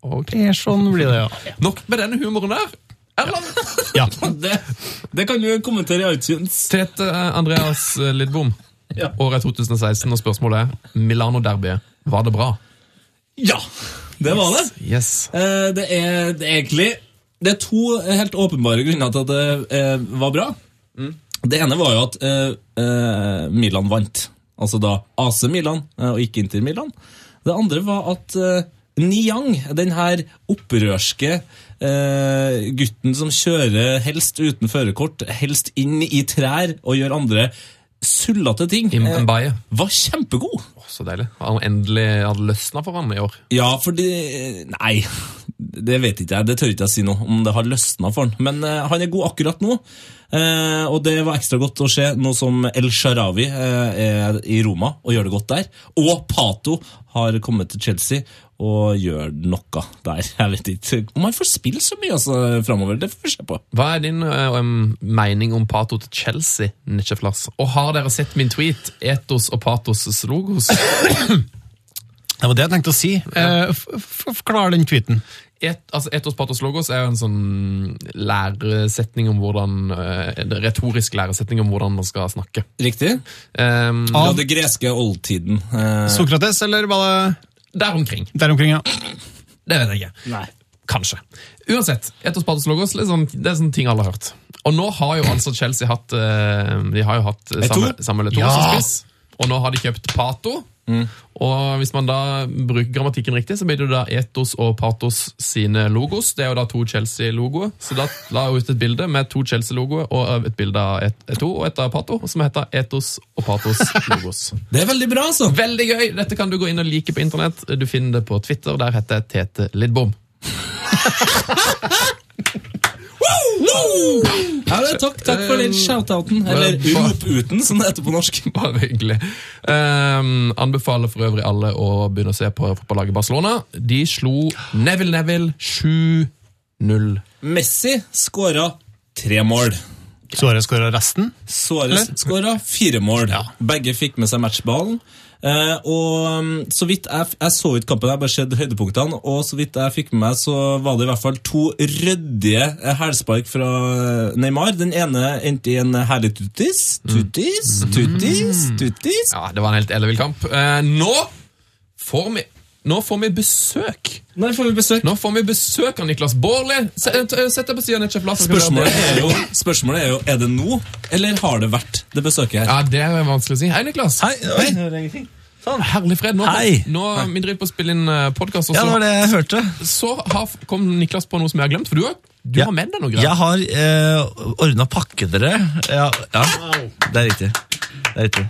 Ok. Sånn blir det, ja. Nok med denne humoren der. Erland! ja. Det, det kan du kommentere i iTunes. Tete eh, Andreas eh, Lidbom. Ja. Året er 2016, og spørsmålet er Milano-derbyet. Var det bra? Ja, det var det. Yes. Eh, det, er, det er egentlig Det er to helt åpenbare grunner til at det eh, var bra. Det ene var jo at eh, eh, Milan vant. Altså da AC Milan, eh, og ikke Inter Milan. Det andre var at eh, Niang, den her opprørske eh, gutten som kjører helst uten førerkort, helst inn i trær og gjør andre sullete ting, eh, Mbaye. var kjempegod. Å, så deilig. Han endelig hadde løsna for han i år. Ja, fordi Nei, det vet ikke jeg. Det tør ikke jeg si noe om det har løsna for han. Men eh, han er god akkurat nå. Eh, og det var ekstra godt å se, nå som El Sharawi eh, er i Roma og gjør det godt der. Og Pato har kommet til Chelsea og gjør noe der. Jeg vet ikke om han får spille så mye altså, framover. Det får vi se på. Hva er din eh, um, mening om Pato til Chelsea, Nitcheflass? Og har dere sett min tweet, Etos og Patos' logos? Det var det jeg tenkte å si. Ja. f- Forklar den tweeten. Et, altså Etos Patos logos er jo en sånn læresetning om hvordan eh, en retorisk læresetning om hvordan man skal snakke. Riktig? Um, Fra det greske oldtiden. Eh, Sokrates, eller var det der omkring. der omkring, ja? Det vet jeg ikke. nei. Kanskje. Uansett, Etos Patos logos litt sånn, det er sånne ting alle har hørt. Og nå har jo altså Chelsea hatt eh, De har jo hatt Samuel Eto'o Ja. som spiss. Og nå har de kjøpt Pato. Og hvis man da bruker grammatikken riktig, så blir det jo da Etos og Patos sine logos. Det er jo da to Chelsea-logoer. Så da la jeg ut et bilde med to Chelsea-logoer og et bilde av Et- Eto og et av Pato, som heter Etos og Patos logos. Det er veldig bra, altså. Veldig gøy! Dette kan du gå inn og like på internett. Du finner det på Twitter. Der heter jeg Tete Lidbom. Ja, det, takk, takk for den shout-outen. Eller rop-uten, som det heter på norsk. Bare hyggelig. Um, anbefaler for øvrig alle å begynne å se på fotballaget Barcelona. De slo Neville Neville 7-0. Messi skåra tre mål. Suárez skåra resten. Suárez skåra fire mål. Begge fikk med seg matchballen. Eh, og um, så vidt jeg, jeg så ikke kampen, jeg bare sett høydepunktene. Og så vidt jeg fikk med meg, så var det i hvert fall to ryddige eh, hælspark fra eh, Neymar. Den ene endte i en herlig tuttis. Tuttis, tuttis, tuttis. Ja, Det var en helt ellevill kamp. Eh, nå får vi nå får vi besøk Nå får vi besøk. Nå får vi besøk av Niklas Baarli. Sett sett deg på siden av Lass. Spørsmålet er, jo, spørsmålet er jo Er det nå, eller har det vært det besøket her? Ja, Det er vanskelig å si. Hei, Niklas. Hei, oi. Herlig fred. Nå, Hei. nå Vi driver på å spille inn podkast, Ja, det var det jeg hørte. så har, kom Niklas på noe som jeg har glemt. For du, har- du Ja. har med deg noe greier. Jeg har eh, ordna pakke dere. Ja, ja, det er riktig. Det er riktig.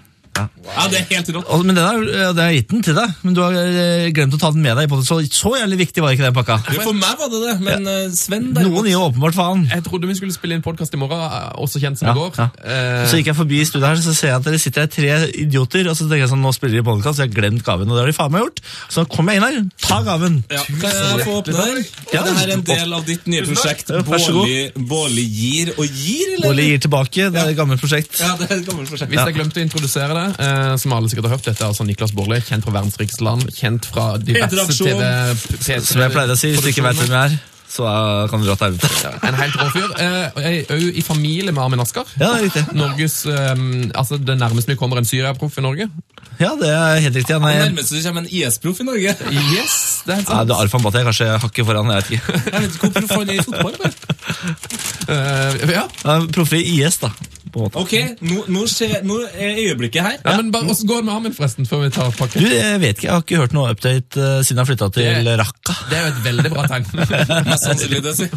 Ja, det er helt rått. Og, men den er, det har gitt den til deg, men du har eh, glemt å ta den med deg. Så, så jævlig viktig var ikke den pakka. For meg var det det, men ja. Sven derimot Noen gir åpenbart faen. Jeg trodde vi skulle spille inn podkast i morgen, eh, også kjent som Ja, i går. ja. Eh, Så gikk jeg forbi studiet her, så ser jeg at dere sitter her tre idioter, og så tenker jeg sånn, nå spiller de podcast, så jeg har glemt gaven, og det har de faen meg gjort. Så kom jeg inn her, ta gaven. Ja, kan jeg få åpne den? Ja, Er det her en del av ditt nye prosjekt Ja. Bårli Bårli gir og gir, eller? Bolle gir tilbake, det er et gammelt prosjekt. Ja, det er et gammelt prosjekt. Hvis jeg glemte å introdusere det, eh, som alle sikkert har hørt, dette er altså Niklas Baarli, kjent fra verdens rikeste land, kjent fra diverse P3-aksjon. TV... Som jeg pleier å si, hvis du ikke vet hvem jeg er, så eh, kan du dra til helvete. En helt rå fyr. Eh, jeg er òg i familie med Armin Asker. Ja, det er riktig. Norges, eh, altså Det nærmeste vi kommer en Syria-proff i Norge. Ja, det er helt riktig. Han er, Nærmest du kommer en IS-proff i Norge. Yes, det er helt ja, sant. det er Arfan Bhatti er kanskje hakket foran, jeg vet ikke. Jeg vet ikke hvor proff han er i fotball. eller? Eh, ja. Han er Proffe i IS, da. På en. Ok, nå, nå, skjer, nå er øyeblikket her. ja, men bare, Hvordan går det med Armin, forresten, før vi tar Du, jeg vet ikke, jeg har ikke hørt noe update uh, siden jeg flytta til Det- Raqqa. Det er jo et veldig bra tegn. Mest sannsynlig det, si.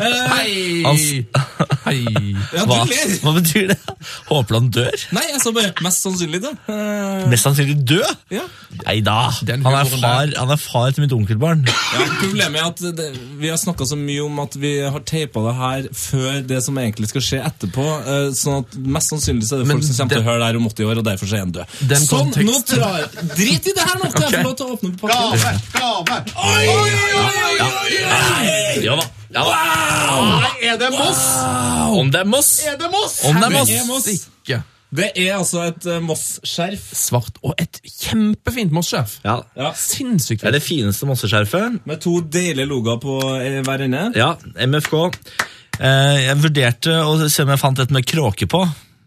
Hei! Hans- Hei! ja, Hva, hva betyr det? Håper han dør? Nei, jeg sa bare mest sannsynlig, det. Uh, Mest sannsynlig død? ja. Nei da. Han er, far, han er far til mitt onkelbarn. Ja, problemet er at det, vi har snakka så mye om at vi har teipa det her før det som egentlig skal skje etterpå. eh, sånn at Mest sannsynlig så er det Men folk som kommer den- til å høre det her om 80 år, og derfor så er han død. Sånn, nå drar jeg Drit i det her nå! Okay. jeg får lov til å åpne pakken? Gave! Oi, oi, oi, oi, oi! Ja da. Ja, da. Er det Moss? Om det er Moss! Er det Moss? Om det er Det Moss! er Moss. Ikke. Det er altså et uh, Moss-skjerf. Svart og et kjempefint Moss-skjerf. Ja. Ja, Sinnssykt Det er det fineste Mosseskjerfet. med to deilige logoer på eh, hver ende. Ja, MFK. Eh, jeg vurderte å se om jeg fant et med kråke på.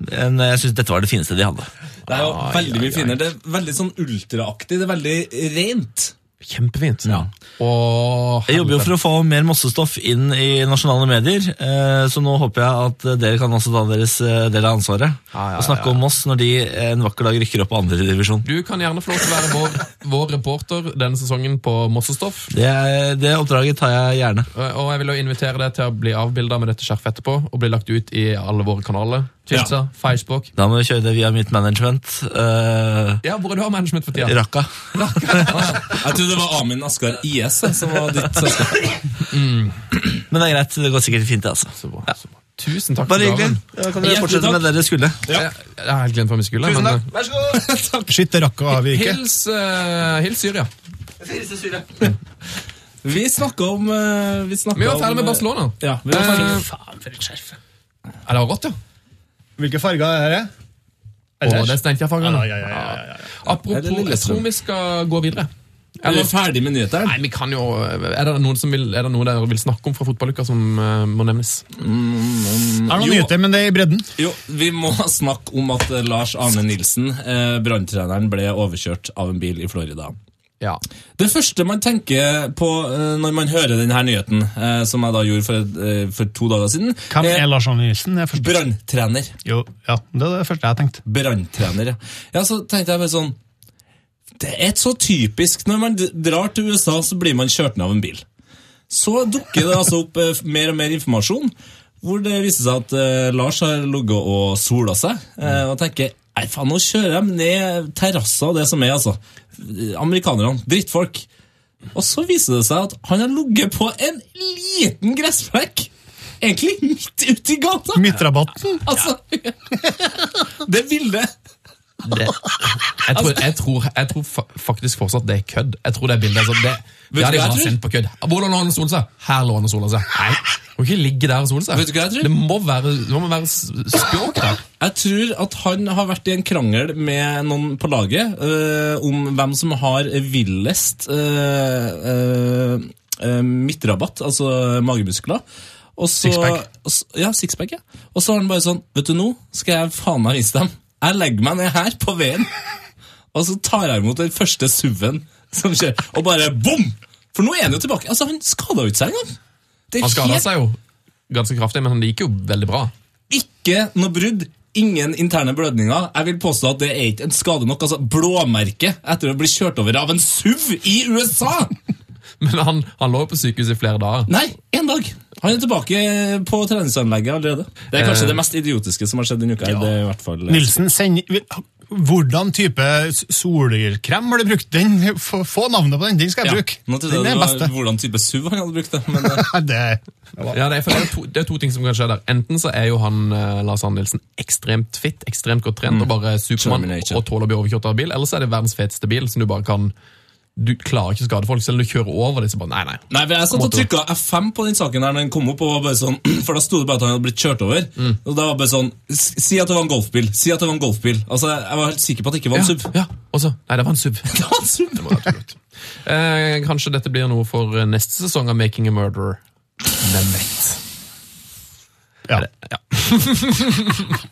Men jeg syns dette var det fineste de hadde. Det er jo veldig mye finere. Det er veldig sånn ultraaktig. Det er veldig rent. Kjempefint. Ja. Og Jeg jobber jo for å få mer mossestoff inn i nasjonale medier, eh, så nå håper jeg at dere kan også ta deres eh, del av ansvaret. Ah, ja, Og snakke ja. om Moss når de en vakker dag rykker opp på andredivisjon. Du kan gjerne få lov til å være vår, vår reporter denne sesongen på Mossestoff. Det, det oppdraget tar jeg gjerne. Og jeg vil jo invitere deg til å bli avbilda med dette skjerfet etterpå og bli lagt ut i alle våre kanaler. Twitter, Facebook. Da må vi kjøre det via mitt management. Uh, Ja, Hvor er du har management for tida? Raqqa. Jeg trodde det var Amin Askar IS som var ditt selskap. Men det er greit, det går sikkert fint, det. altså. Så bra, så bra. Tusen takk Bare hyggelig. Ja, kan dere fortsette takk. med det dere skulle. Jeg, jeg har helt glemt hva vi skulle. Tusen men, takk. Vær så god. Shit, rakka har vi ikke. Hils, uh, hils Syria. Vi snakka om uh, Vi, Vi var ferdig med eh, Barcelona. Ja, vi var ferdig. Uh, Faen, for et skjerf. Er det rått, ja? Hvilke farger er det? Å, det er jeg fargene. Ja, ja, ja, det Apropos, jeg tror vi skal gå videre. Er vi ferdig med nyhetene? Nei, vi kan jo Er det noen som vil, er det noe dere vil snakke om fra fotballuka som uh, må nevnes? Det er noen Jo. nyheter, men det er i bredden. Jo, vi må snakke om at eh, Lars Arne Nilsen, eh, branntreneren, ble overkjørt av en bil i Florida. Ja. Det første man tenker på eh, når man hører denne nyheten, eh, som jeg da gjorde for, eh, for to dager siden Hvem er Lars Arne Nilsen? Er Branntrener. Jo, ja, det er det første jeg tenkte. Branntrener, ja. ja. Så tenkte jeg bare sånn Det er så typisk. Når man drar til USA, så blir man kjørt ned av en bil. Så dukker det altså opp mer og mer informasjon, hvor det viser seg at Lars har ligget og sola seg, eh, og tenker Nei, faen, nå kjører de ned terrasser og det som er, altså. Amerikanerne. Drittfolk. Og så viser det seg at han har ligget på en liten gressflekk. Egentlig midt ute i gata. Midtrabatten? Altså, det bildet Det, jeg, tror, jeg, tror, jeg tror faktisk fortsatt det er kødd. Jeg tror det er bildet altså, det, du ja, har de bare sendt på kødd. Hvor lå han og sola seg? Her lå han og sola seg. Nei, hun ikke ligge der og sole seg. Vet du hva jeg tror? Det må være, det må være språk der. Jeg tror at han har vært i en krangel med noen på laget øh, om hvem som har villest øh, øh, øh, midtrabatt, altså magemuskler. Og så, Sixpack. Ja, sixpack, ja. Og så har han bare sånn Vet du, nå skal jeg faen meg vise dem. Jeg legger meg ned her på veien, og så tar jeg imot den første SUV-en som skjer, og bare bom! For nå er han jo tilbake. Altså, Han skada jo ikke seg engang. Han skada helt- seg jo ganske kraftig, men han gikk jo veldig bra. ikke noe brudd. Ingen interne blødninger. Jeg vil påstå at det er ikke en skade nok. altså Blåmerke etter å bli kjørt over av en SUV i USA! Men han, han lå jo på sykehus i flere dager. Nei, én dag. Han er tilbake på treningsanlegget allerede. Det er kanskje Eh. det mest idiotiske som har skjedd denne uka. Ja. Det er i hvert fall Nilsen sender, Hvordan type solkrem har du brukt? Den, få, navnet på den, den skal jeg bruke. Nå trodde jeg er det var beste. hvordan type SUV han hadde brukt det. Men eh, det, Ja, det er, det, er to, det er to ting som kan skje der. Enten så er jo han eh, Lars Arne Nilsen ekstremt fit, ekstremt godt trent og bare Supermann og tåler å bli overkjørt av bil, eller så er det verdens feteste bil som du bare kan Du klarer ikke å skade folk, selv om du kjører over dem. Nei, nei. Nei, Jeg satt og trykka F5 på den saken der når den kom opp, og var bare sånn, for da sto det bare at han hadde blitt kjørt over. Mm. Og da var det bare sånn Si at det var en golfbil. Si at det var en golfbil. Altså, Jeg var helt sikker på at det ikke var en Ja, SUV. ja. også, Nei, det var en SUV. Det var en SUV. Det må absolutt. Eh, kanskje dette blir noe for eh, neste sesong av Making a Murderer. Hvem vet? ja. Det- Ja.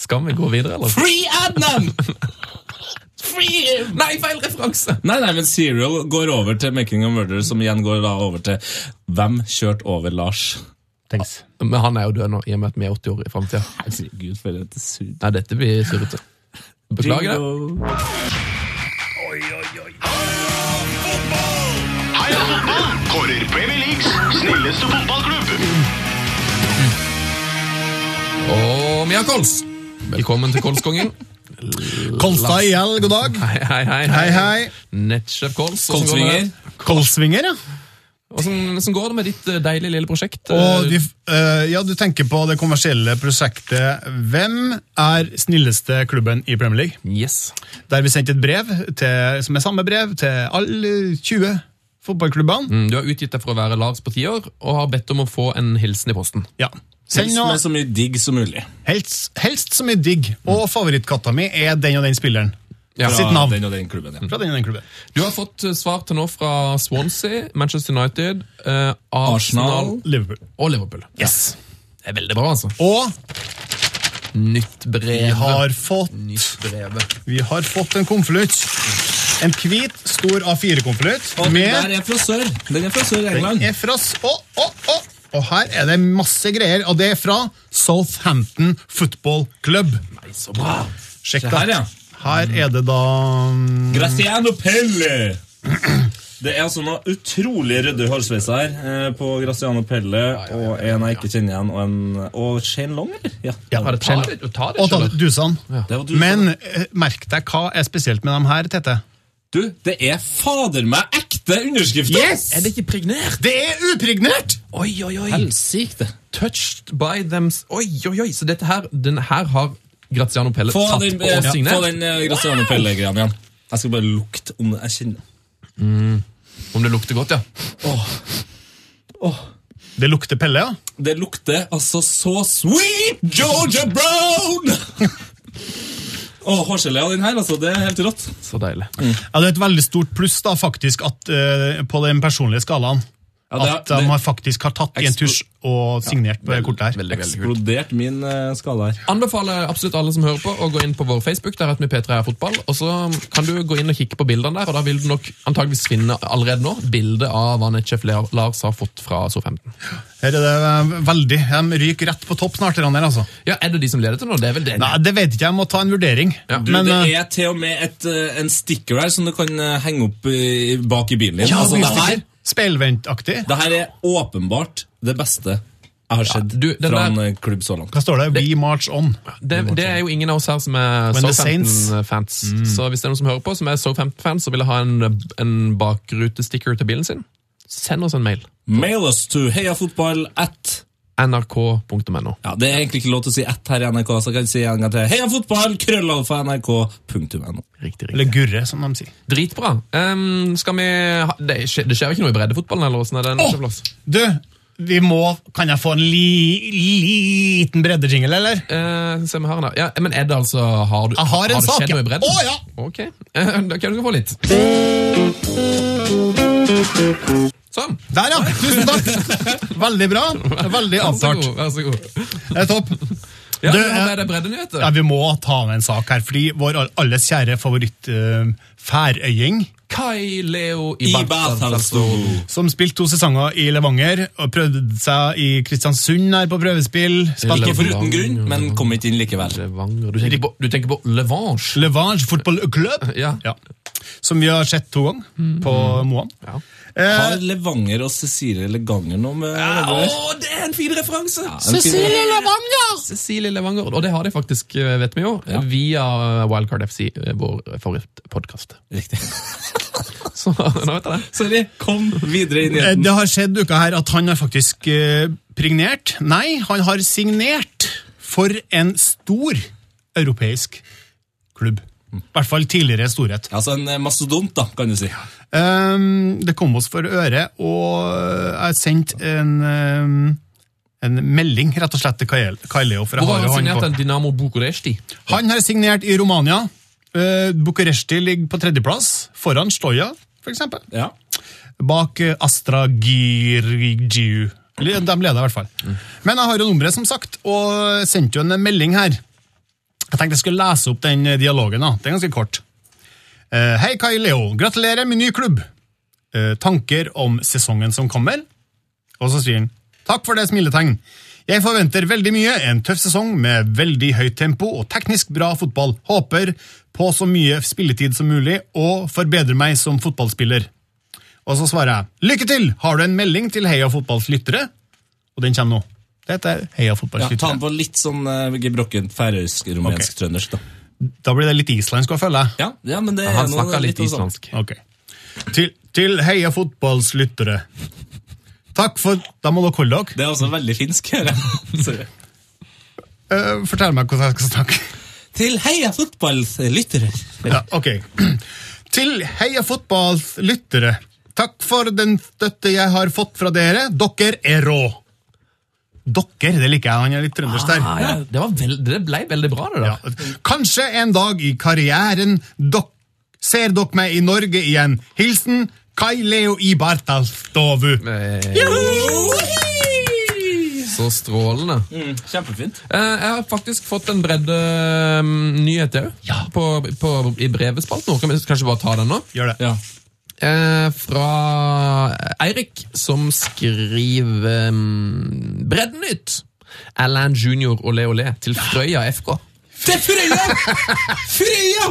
Skal vi gå videre, eller? Free Adnan! Free! Nei, feil referanse! Nei, nei, men Serial går over til Making a Murder, som igjen går da over til Hvem kjørte over Lars? Thanks. Men han er jo død nå, i og med at vi er 80 år i framtida. Herregud, for et surr. Nei, dette blir surrete. Beklager det. Heia fotball! Kårer Premier Leagues snilleste fotballklubb. Og Mia Kols. Velkommen til Kolskongen. Kolstad IL, god dag. Hei, hei, hei. Hei, hei. Nettsjef Kols. Kolsvinger. Kolsvinger, ja. Hvordan går det med ditt eh, deilige lille prosjekt? De, eh, ja, du tenker på det kommersielle prosjektet Hvem er snilleste klubben i Premier League? Yes. Der vi sendte et brev til, som er samme brev til alle 20 fotballklubbene. Mm, Du har utgitt deg for å være Lars på tiår, og har bedt om å få en hilsen i posten. Ja. Send Helst med så mye digg som mulig. helst, helst så mye digg. Og favorittkatta mi er den og den spilleren. Ja. Fra Sitt navn. den og den klubben, ja. Fra den og den klubben. Du har fått eh, svar til nå fra Swansea, Manchester United, eh, Arsenal, Arsenal. Liverpool. og Liverpool. Yes. Det er veldig bra, altså. Og Nytt brev. vi har fått, Nytt brev. vi har fått en konvolutt. En hvit, stor A4-konvolutt. Og den er fra sør. Den er fra Sør-England. Den er fra å, å, å. Og her er det masse greier, og det er fra Southampton Football Club. Nei, så bra. Sjekk Se her, ja. Her er det da um... Graziano Pelle! Det er altså noe utrolig ryddig hårsveis her eh, på Graziano Pelle, og en jeg ikke kjenner igjen, og en Og Shane Long, eller? Ja. Ja, Ja, tar det, ta det, Og Dusan. Men eh, merk deg hva er spesielt med dem her, Tete. Du, det er fader meg ekte underskrifter! Yes! Er det ikke pregnert? Det er upregnert! Oi, oi, oi. Helsike. Touched by them Oi, oi, oi. Så dette her, den her har Graziano Pelle Få tatt den, og eh, få den uh, Graziano Pelle-greia igjen. Jeg skal bare lukte om. Jeg kjenner Om det lukter godt, ja. Det lukter Pelle, ja. Det lukter altså så sweet Georgia Brown! Å, hårgelé av den her, altså. Det er helt rått. Så deilig. Ja, Det er et veldig stort pluss da, faktisk, at, uh, på den personlige skalaen. Ja, det- at de det- har faktisk har tatt i en tusj og signert på kortet her. Veldig, veldig. Eksplodert min uh, skala her. Anbefaler absolutt alle som hører på å gå inn på vår Facebook, der heter vi P3 er fotball, og så kan du gå inn og kikke på bildene der, og da vil du nok antageligvis finne allerede nå bildet av hva Netchef Lars har fått fra SO15. Her er det eh, veldig, De ryker rett på topp snart. Der, altså. Ja, er det de som leder til nå? Det er vel det? Nei, Det vet ikke jeg, jeg må ta en vurdering. Ja. Du, Men det eh, er til og med et, eh, en sticker her som du kan eh, henge opp bak i bilen din. ja, altså, det, her, stikker. Speilventaktig. det her er åpenbart det beste jeg har sett du, fra der- en eh, klubb så langt. Hva står det? We march on. Det, det er jo ingen av oss her som er Southampton-fans. Så hvis det er noen som hører på som er Southampton-fans og vil ha en, en bakrutesticker til bilen sin, send oss en mail. Mail us to heiafotball at nrk.no. ja, Det er egentlig ikke lov til å si ett her i NRK, så jeg kan si en gang til. Heia fotball! krøllalfa, nrk.no. Riktig, Eller. Gurre, som de sier. Dritbra. Um, skal vi ha, det, skjer, det skjer jo ikke noe i breddefotballen, eller åssen er det? Åh! Du, vi må Kan jeg få en li, liten breddejingle, eller? Uh, se med her nå. Ja, men er det altså Har, du, Jeg har en det sak, skjedd noe i bredden? Å, ja. Ok, uh, da kan du få litt. Sånn. Der, ja! Tusen takk! Veldig bra. Veldig avtalt. god. Vær så god. Det er topp. Ja, Du, du, eh, er det? Ja, Vi må ta med en sak her, fordi vår alles kjære favoritt uh, færøying, Kai Leo I Ibartalsto. som spilte to sesonger i Levanger og prøvde seg i Kristiansund her på prøvespill. Spilte Ikke for uten grunn, men kom ikke inn likevel. Levanger. Du tenker på, du tenker på Levange. Levange fotballklubb, Ja. ja. som vi har sett to ganger på Moan. Ja. Har Levanger og Cecilie Leganger noe med ja, Å, det er en fin referanse! en fin- Cecilie Levanger! Cecilie Levanger, Og det har de faktisk, eh, vet vi jo, via Wildcard FC, eh, vår forrige podkast. Riktig. Så nå vet jeg det. Sorry, kom videre inn i Eh, den. Det har skjedd uka her at han har faktisk eh, pregnert. Nei, han har signert for en stor europeisk klubb. I hvert fall tidligere storhet. Altså en eh, mastodont, da, kan du si. Um, det kom oss for øre, og jeg sendte en, um, en melding rett og slett til Kai Kai Leo. For jeg Hvor har har han han, signert den Dinamo Dynamo Bucuresti? han har signert i Romania. Uh, Bucuresti ligger på tredjeplass, foran Stoja, for eksempel. Ja. Bak eh, Astra Girgiu. De leder i hvert fall. Men jeg har jo nummeret, som sagt, og sendte jo en melding her. Jeg tenkte jeg skulle lese opp den dialogen. da. Det er ganske kort. Uh, Hei, Kai Leo. Gratulerer med ny klubb. Uh, tanker om sesongen som kommer? Og så sier han takk for det smiletegn. Jeg forventer veldig mye, en tøff sesong med veldig høyt tempo og teknisk bra fotball. Håper på så mye spilletid som mulig og forbedrer meg som fotballspiller. Og så svarer jeg lykke til! Har du en melding til Heia Fotballs lyttere? Og den kommer nå. Dette er Heia Fotballs Ja, ta den på litt sånn uh, gebrokkent færøysk-rumensk-trøndersk, okay. da. Da blir det litt islandsk å følge. Ja, ja, men det er Han snakka litt sånn. islandsk. Ok. Til, til Heia Fotballs lyttere. Takk for Da må dere holde dere. Det er også veldig finsk. Sorry. Eh, fortell meg hvordan jeg skal snakke. Til Heia Fotballs lyttere. Ja, ok. Til Heia Fotballs lyttere. Takk for den støtte jeg har fått fra dere. Dere er rå. Dere, det liker jeg. Han er litt trøndersk der. Ah, ja. det, var veld, det ble veldig bra, det der. Ja. Kanskje en dag i karrieren dok ser dere meg i Norge igjen. Hilsen Kai Leo i Bartalstovu. Eh, Så strålende. Mm, kjempefint. Eh, Jeg har faktisk fått en bredde mm, nyhet òg, på, på, i brevespalten. Kan vi kanskje bare ta den nå? Gjør det. Ja. Eh, fra Eirik, som skriver um, Breddenytt! Alan Junior og Leo Le til Frøya FK. Til Frøya! Frøya!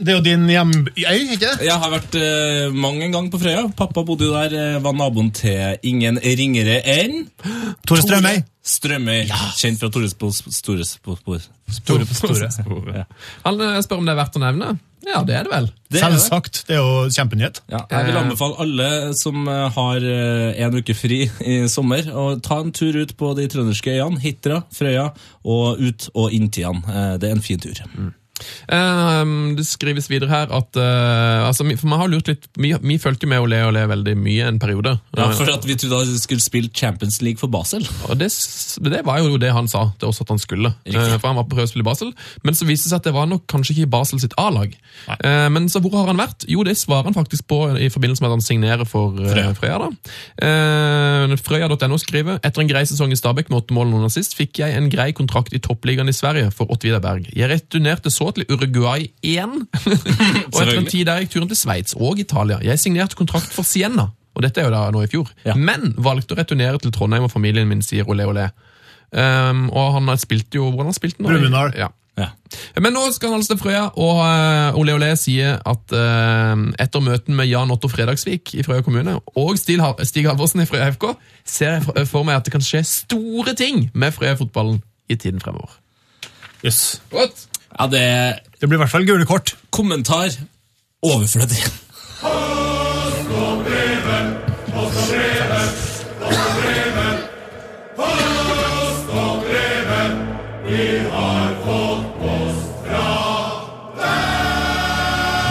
Det er jo din hjemøy, ikke det? Jeg har vært uh, mange en gang på Frøya. Pappa bodde jo der, Uh, var naboen til ingen ringere enn Tore Strømøy. Strømøy. Kjent fra Tores på store spor. Store på store. Han eh, spør om det er verdt å nevne. Ja, det er det vel. Det det. Selvsagt. Det er jo kjempenyhet. Ja, jeg vil anbefale alle som eh, har eh, en uke fri i sommer, å ta en tur ut på de trønderske øyene, Hitra, Frøya, og ut og inn til. Eh, Det er en fin tur. Eh, det skrives videre her at eh, altså, For vi har lurt litt Vi, vi fulgte jo med Olé Le veldig mye en periode. Ja, for at vi trodde han skulle spille Champions League for Basel. Og det, det var jo det han sa til oss at han skulle. Eh, For han var på prøve å spille Basel. Men så viste det seg at det var nok kanskje ikke Basel sitt A-lag. Eh, Men så hvor har han vært? Jo, det svarer han faktisk på i forbindelse med at han signerer for Frøya. Frøya. Frøya. Frøya.no skriver etter en grei sesong i Stabæk med åtte mål noen noen assist, fikk jeg en grei kontrakt i toppligaen i Sverige for Åttvida Berg. Jeg returnerte så til Uruguay igjen, og etter en tid der gikk turen til Sveits og Italia. Jeg signerte kontrakt for Sienna. Og dette er jo da nå i fjor. Ja. Men valgte å returnere til Trondheim og familien min, sier Ole Ole. Um, og han har spilt jo Hvordan har han spilt nå? Brumunddal. Ja. Ja. Men nå skal han altså til Frøya, og uh, Ole Ole sier at uh, etter møten med Jan Otto Fredagsvik i Frøya kommune og Stig, Halvorsen i Frøya FK, ser jeg for- for meg at det kan skje store ting med Frøya-fotballen i tiden fremover. Yes. Godt. Ja, det Det blir i hvert fall gule kort. kommentar overflødig.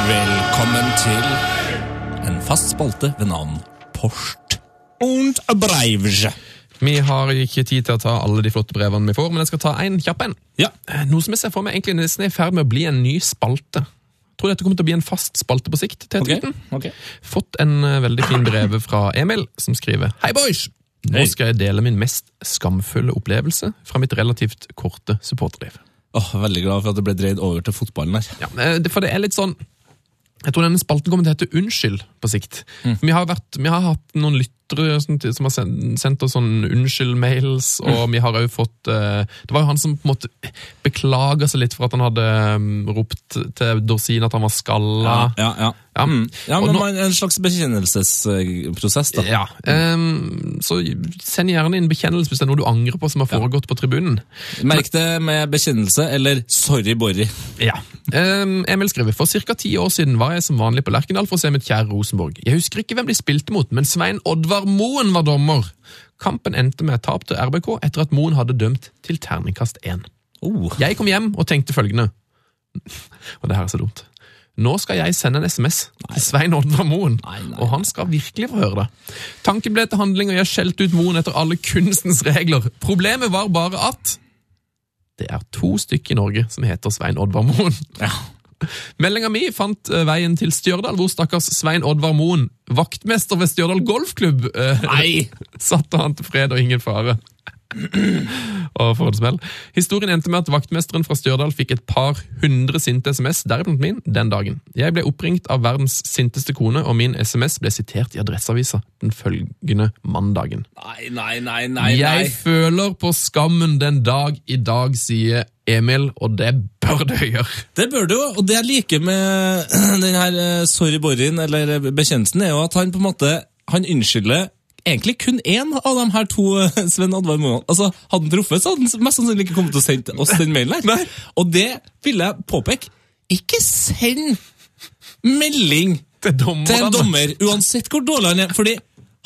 Velkommen til en fast spalte ved navn Porst und Breivje. Vi har ikke tid til å ta alle de flotte brevene vi får, men jeg skal ta en kjapp en. Ja. Eh, Noe som jeg ser for meg egentlig nesten er i ferd med å bli en ny spalte. Tror dette kommer til å bli en fast spalte på sikt. til okay. okay. Fått en eh, veldig fin brev fra Emil, som skriver Hei, boys! Nå skal jeg dele min mest skamfulle opplevelse fra mitt relativt korte supporterliv. Åh, veldig glad for at det ble dreid over til fotballen her. Ja, eh, for det er litt sånn Jeg tror denne spalten kommer til å hete Unnskyld på sikt. Vi, har vært, vi har hatt noen lyttere som, som har sendt, sendt oss sånn unnskyld-mails, og vi har også fått eh, Det var jo han som på en måte beklaga seg litt for at han hadde mm, ropt til Dorsin at han var skalla. Ja, ja. Ja. Mm. ja men nå- En slags bekjennelsesprosess, da. Ja, Um, så send gjerne inn bekjennelse hvis det er noe du angrer på som har foregått på tribunen. Merk det med bekjennelse eller sorry, Borry. Ja. Um, Emil skriver, for cirka ti år siden var jeg som vanlig på Lerkendal for å se mitt kjære Rosenborg. Jeg husker ikke hvem de spilte mot, men Svein Oddvar Moen var dommer. Kampen endte med tap til RBK etter at Moen hadde dømt til terningkast 1. Oh. Jeg kom hjem og tenkte følgende, og det her er så dumt. Nå skal jeg sende en SMS til Svein Oddvar Moen, Nei, nei, og han skal virkelig få høre det. Tanken ble til handling, og jeg skjelte ut Moen etter alle kunstens regler. Problemet var bare at det er to stykker i Norge som heter Svein Oddvar Moen. Meldinga mi fant eh, veien til Stjørdal, hvor stakkars Svein Oddvar Moen, vaktmester ved Stjørdal golfklubb, eh, Nei! satte han til fred og ingen fare. og for et smell. Historien endte med at vaktmesteren fra Stjørdal fikk et par hundre sinte SMS, deriblant min, den dagen. Jeg ble oppringt av verdens sinteste kone, og min SMS ble sitert i Adresseavisa den følgende mandagen. Nei, nei, nei, nei. Jeg føler på skammen den dag i dag, sier Emil, og det bør du gjøre. Det bør du og det jeg liker med den her eh, sorry Borin, eller bekjennelsen, er jo at han på en måte han unnskylder egentlig kun én av de her to Sven Oddvar Moen. Altså, hadde han truffet, så hadde han mest sannsynlig ikke kommet til å sende oss den mailen her. Og det vil jeg påpeke. Ikke send melding Til til en dommer, uansett hvor dårlig han er, fordi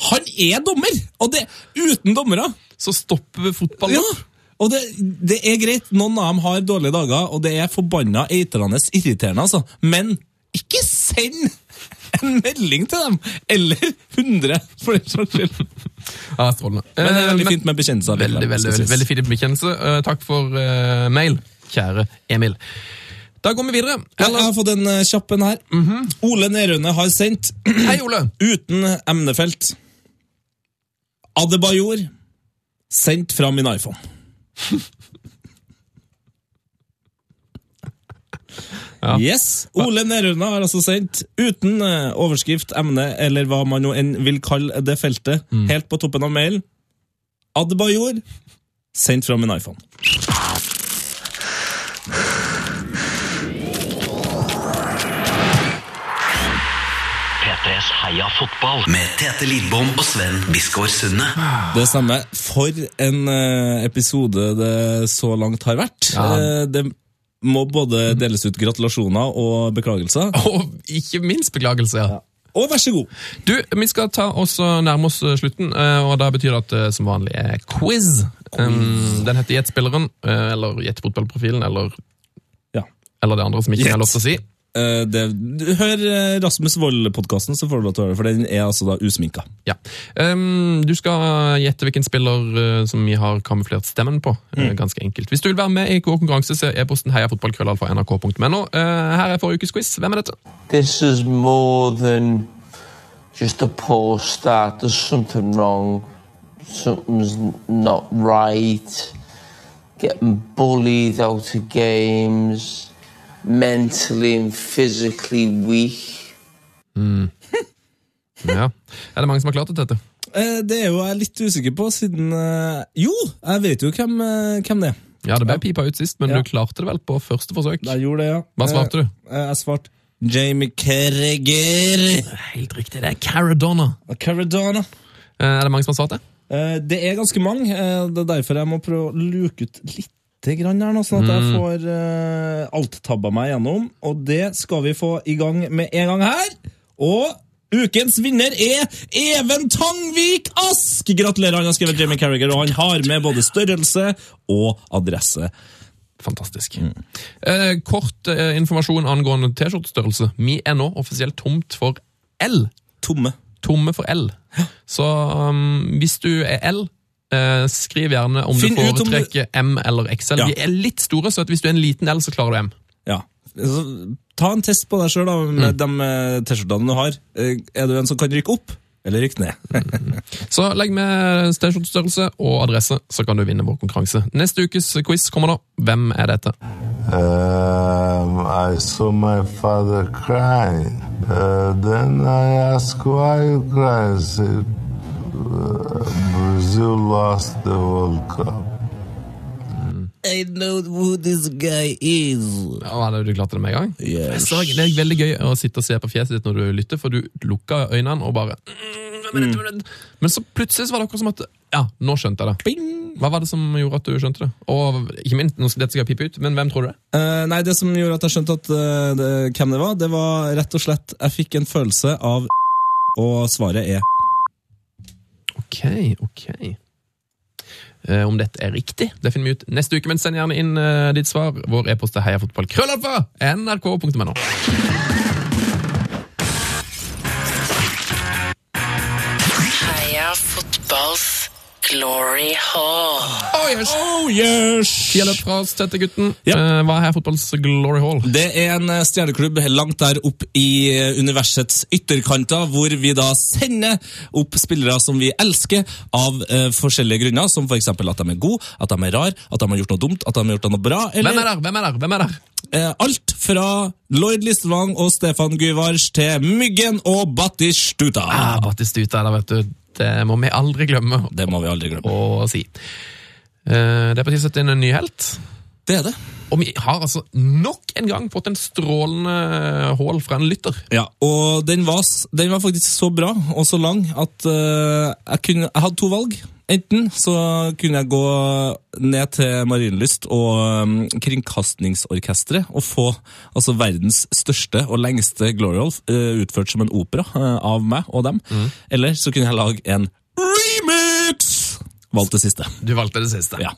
han er dommer! Og det uten dommere. Så stopper fotballen Ja, og det, det er greit, noen av dem har dårlige dager, og det er forbanna eitrende irriterende, altså. Men ikke send en melding til dem! Eller 100, for den saks skyld. Ja, strålende. Men det er veldig Eh, fint med bekjennelser. Veldig, veldig, veldig, veldig fint bekjennelse. Eh, takk for uh, mail, kjære Emil. Da går vi videre. Eller? jeg har fått en kjappen kjapp en her. Ole Nerøne har sendt, Hei, Ole. uten emnefelt, Adebayor, sendt fra min iPhone. Ja. Yes, Ole Neruna har altså sendt, uten eh, overskrift, emne eller hva man nå enn vil kalle det feltet, helt på toppen av mailen. Adbajor sendt fra min iPhone. P3s Heia fotball med Tete Lidbom og Sven Biskår Sunde. Det stemmer. For en eh, episode det så langt har vært. Ja. Eh, det må både deles ut gratulasjoner og beklagelser. Og ikke minst beklagelser. ja. Og vær så god! Du, Vi skal ta oss og nærme oss eh, slutten, eh, og da betyr det at det som vanlig er quiz. Um, den heter Gjett spilleren, eh, eller Jet-fotballprofilen, eller, Ja. eller det andre som ikke Jet. er lov til å si. Eh, det, hør eh, Rasmus Wold-podkasten, så får du lov til å høre det, for den er altså da usminka. Ja. Um, du skal gjette hvilken spiller uh, som vi har kamuflert stemmen på. eh, ganske enkelt. Hvis du vil være med i vår konkurranse, så er e-posten heiafotballkrøllalfa.nrk.no. Uh, her er forrige ukes quiz. Hvem er dette? This is more than just a poor start. There's something wrong. Something's not right. Getting bullied out of games. Mentally and physically weak. Ja. Er det mange som har klart det, Tete? Eh, det er jo jeg litt usikker på, siden eh, Jo, jeg vet jo hvem, eh, hvem det er. Ja, det ble pipa ut sist, men Ja. du klarte det vel på første forsøk? Jeg gjorde det, ja. Hva svarte du? Eh, jeg svarte Jamie Carragher. Helt riktig, det er Caradonna. Caradona. Eh, Er det mange som har svart det? Eh, Det er ganske mange. Det er derfor jeg må prøve å luke ut litt grann her nå, sånn at jeg får uh, alt-tabba meg gjennom. Og det skal vi få i gang med en gang her. Og ukens vinner er Even Tangvik Ask! Gratulerer, han har skrevet Jimmy Carragher, og han har med både størrelse og adresse. Fantastisk. Eh, kort eh, informasjon angående T-skjortestørrelse. Vi er nå offisielt tomt for L. Tomme. Tomme for L. Så um, hvis du er L, eh, skriv gjerne om Finn du foretrekker om du- M eller XL. Ja. De er litt store, så at hvis du er en liten L, så klarer du M. Ja. Så, ta en test på deg sjøl med de eh, T-skjortene du har. Eh, Er du en som kan rykke opp, eller rykke ned? Så legg med T-skjortestørrelse og adresse, så kan du vinne vår konkurranse. Neste ukes quiz kommer nå. Hvem er dette? Um, I saw my father crying. Uh, then I asked why. He "Uh, Brazil lost the World Cup. I know who this guy is. Ja, du klarte det med en gang? Yes. Så Det er veldig gøy å sitte og se på fjeset ditt når du lytter, for du lukker øynene og bare Men så plutselig så var det akkurat som at Ja, nå skjønte jeg det. Hva var det som gjorde at du skjønte det? Og ikke minst, nå skal dette skal jeg pipe ut, men hvem tror du det? Eh, nei, det som gjorde at jeg skjønte at, uh, det, hvem det var, det var rett og slett Jeg fikk en følelse av Og svaret er Ok, ok. Eh, om dette er riktig, det finner vi ut neste uke, men send gjerne inn eh, ditt svar. Vår e-post er heiafotballkrøllalfa! Nrk.no. glory hall. Oh yes! Oh yes! Fra Støttegutten. tette. Eh, hva er fotballs glory hall? Det er en eh, stjerneklubb langt der opp i eh, universets ytterkanter, hvor vi da sender opp spillere som vi elsker av uh, forskjellige grunner, som f.eks. at de er gode, at de er rar, at de har gjort noe dumt, at de har gjort noe bra. Eller, Hvem er der? Hvem er der? Hvem er der? Eh, alt fra Lloyd Listvang og Stefan Gyvars til Myggen og Battistuta. Ah, Battistuta, da, vet du. Det må vi aldri glemme Det må vi aldri glemme. å si. Eh, det er på tide å sette inn en ny helt. Det er det. Og vi har altså nok en gang fått en strålende hål fra en lytter. Ja, og den var, s- den var faktisk så bra og så lang at eh, jeg, kunne, jeg hadde to valg. Enten så kunne jeg gå ned til Marienlyst og um, Kringkastingsorkestret og få altså, verdens største og lengste Glory Hall eh, utført som en opera eh, av meg og dem. Eller så kunne jeg lage en remix! Valgte det siste. Du valgte det siste. Ja.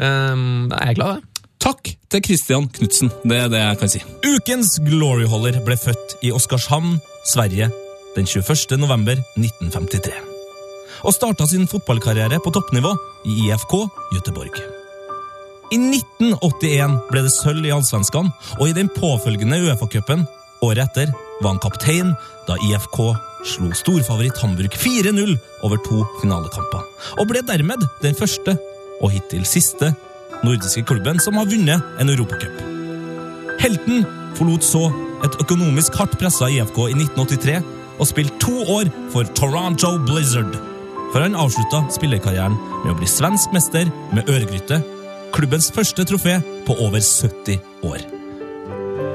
Um, da er jeg glad, da. Takk til Christian Knutsen. Det er det jeg kan si. Ukens gloryholder ble født i Oskarshamn, Sverige, den 21. november 1953. Og starta sin fotballkarriere på toppnivå i IFK Göteborg. I 1981 ble det sølv i Allsvenskan, og i den påfølgende Uefa-cupen året etter var han kaptein da IFK slo storfavoritt Hamburg 4-0 over to finalekamper, og ble dermed den første, og hittil siste, nordiske klubben som har vunnet en europacup. Helten forlot så et økonomisk hardt pressa IFK i 1983 og spilte to år for Toronto Blizzard, før han avslutta spillerkarrieren med å bli svensk mester med Øregryte, klubbens første trofé på over 70 år.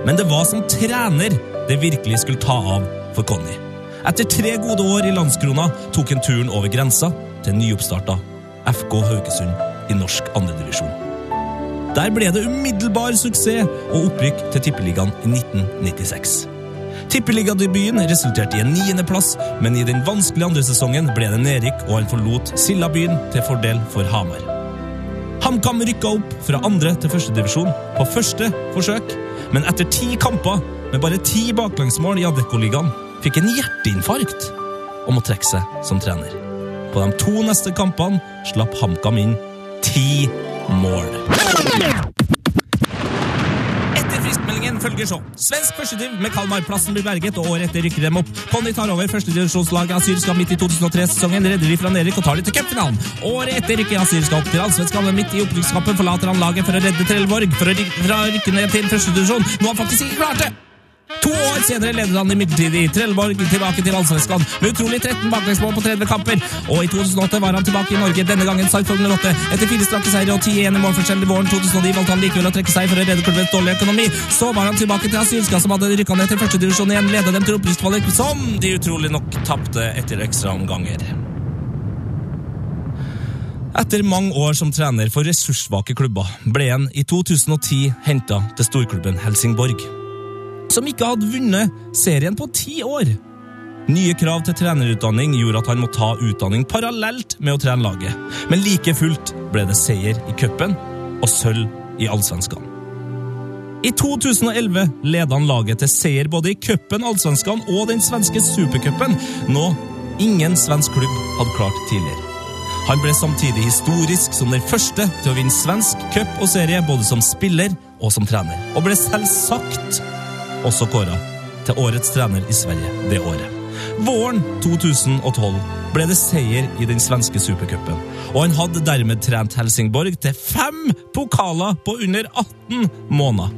Men det var som trener det virkelig skulle ta av for Conny. Etter tre gode år i landskrona tok han turen over grensa til nyoppstarta FK Haugesund i norsk andredivisjon. Der ble det umiddelbar suksess og opprykk til Tippeligaen i 1996. Tippeligadebuten resulterte i en niendeplass, men i den vanskelige andre sesongen ble det nedrykk, og han forlot Sildabyen til fordel for Hamar. HamKam rykka opp fra andre til førstedivisjon på første forsøk, men etter ti kamper med bare ti baklengsmål i Adeccoligaen fikk en hjerteinfarkt og må trekke seg som trener. På de to neste kampene slapp HamKam inn ti mål. Følger så. Svensk førstediv med Kalmar-plassen blir berget, og året etter rykker dem opp. Conny tar over førstedivisjonslaget Asylska midt i 2003-sesongen, redder de fra nedrykk og tar de til cupfinalen. Året etter rykker Asylska opp til Allsvenskan, men midt i opprykkskampen forlater han laget for å redde Trelleborg for å rykke ned til førstedivisjon, noe han faktisk ikke klarte. To år senere leder han imidlertid Trelleborg tilbake til Allsvenskan med utrolig 13 baklengsmål på 30 kamper. Og i 2008 var han tilbake i Norge, denne gangen Sarpsborg 08. Etter fire strake seire og 10-1 i målforskjell i våren 2009 valgte han likevel å trekke seg for å redde klubbens dårlige økonomi. Så var han tilbake til Asylska, som hadde rykka ned til førstedivisjon igjen, ledet dem til opprykkskvalik, som de utrolig nok tapte etter ekstraomganger. Etter mange år som trener for ressurssvake klubber ble han i 2010 henta til storklubben Helsingborg som ikke hadde vunnet serien på ti år. Nye krav til trenerutdanning gjorde at han måtte ta utdanning parallelt med å trene laget, men like fullt ble det seier i cupen og sølv i Allsvenskan. I 2011 ledet han laget til seier både i cupen, Allsvenskan og den svenske supercupen, noe ingen svensk klubb hadde klart tidligere. Han ble samtidig historisk som den første til å vinne svensk cup og serie både som spiller og som trener, og ble selvsagt også kåra til årets trener i Sverige det året. Våren 2012 ble det seier i den svenske supercupen, og han hadde dermed trent Helsingborg til fem pokaler på under 18 måneder.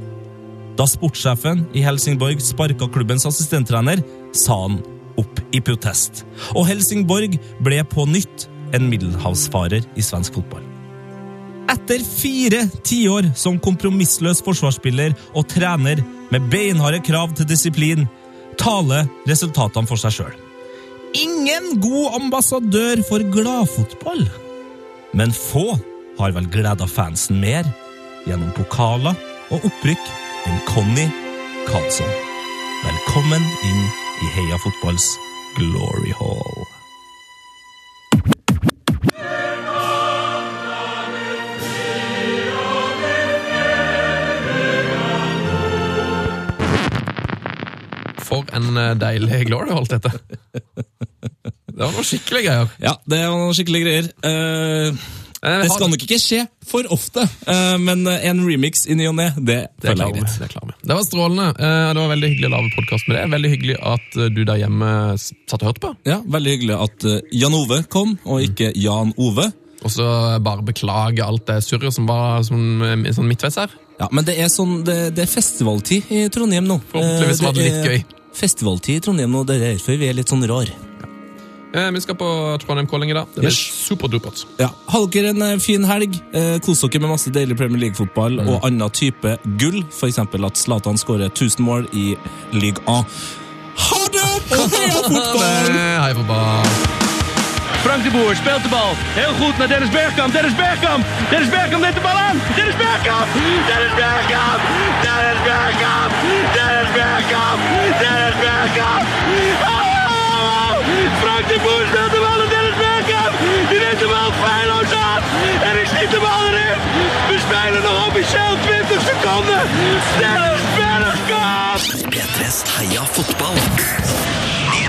Da sportssjefen i Helsingborg sparka klubbens assistenttrener, sa han opp i protest. Og Helsingborg ble på nytt en middelhavsfarer i svensk fotball. Etter fire tiår som kompromissløs forsvarsspiller og trener med beinharde krav til disiplin, taler resultatene for seg sjøl. Ingen god ambassadør for gladfotball. Men få har vel gleda fansen mer gjennom pokaler og opprykk enn Conny Karlsson. Velkommen inn i Heia Fotballs Glory Hall. For en deilig deilig glory holdt dette. Det var noen skikkelig greier. Ja, det var noen skikkelig greier. Eh, det skal nok ikke skje for ofte, eh, men en remix i ny og ne, det Det føler jeg greit. Det, det var strålende. Eh, Det var veldig hyggelig å lage podkast med det. Veldig hyggelig at eh, du der hjemme satt og hørte på. Ja, Veldig hyggelig at eh, Jan Ove kom, og ikke Jan Ove. Og så bare beklage alt det surret som var som, eh, sånn midtveis her. Ja, Men det er, sånn, det, det er festivaltid i Trondheim nå. Forhåpentligvis Eh, var det litt gøy. Festivaltid i Trondheim nå, det er derfor vi er litt sånn rar. Eh, Vi skal på Trondheim Calling i dag. Det blir Yes. superdupert. Ja, Ha dere en eh, fin helg. Eh, Kos dere med masse deilig Premier League-fotball Mm. og annen type gull. F.eks. at Zlatan skårer 1000 mål i Ligue A. Ha det! Og heia fotball! Hei, fotball. Frank de Boer speelt de bal. Heel goed naar Dennis Bergkamp. Dennis Bergkamp. Dennis Bergkamp neemt de bal aan. Dennis Bergkamp. Dennis Bergkamp. Dennis Bergkamp. Dennis Bergkamp. Dennis Bergkamp. Oh! Frank de Boer speelt de bal naar Dennis Bergkamp. Die neemt de bal feilloos aan. En ik schiet de bal erin. We spelen nog officieel 20 seconden. Dennis Bergkamp. P3s Heia fotball.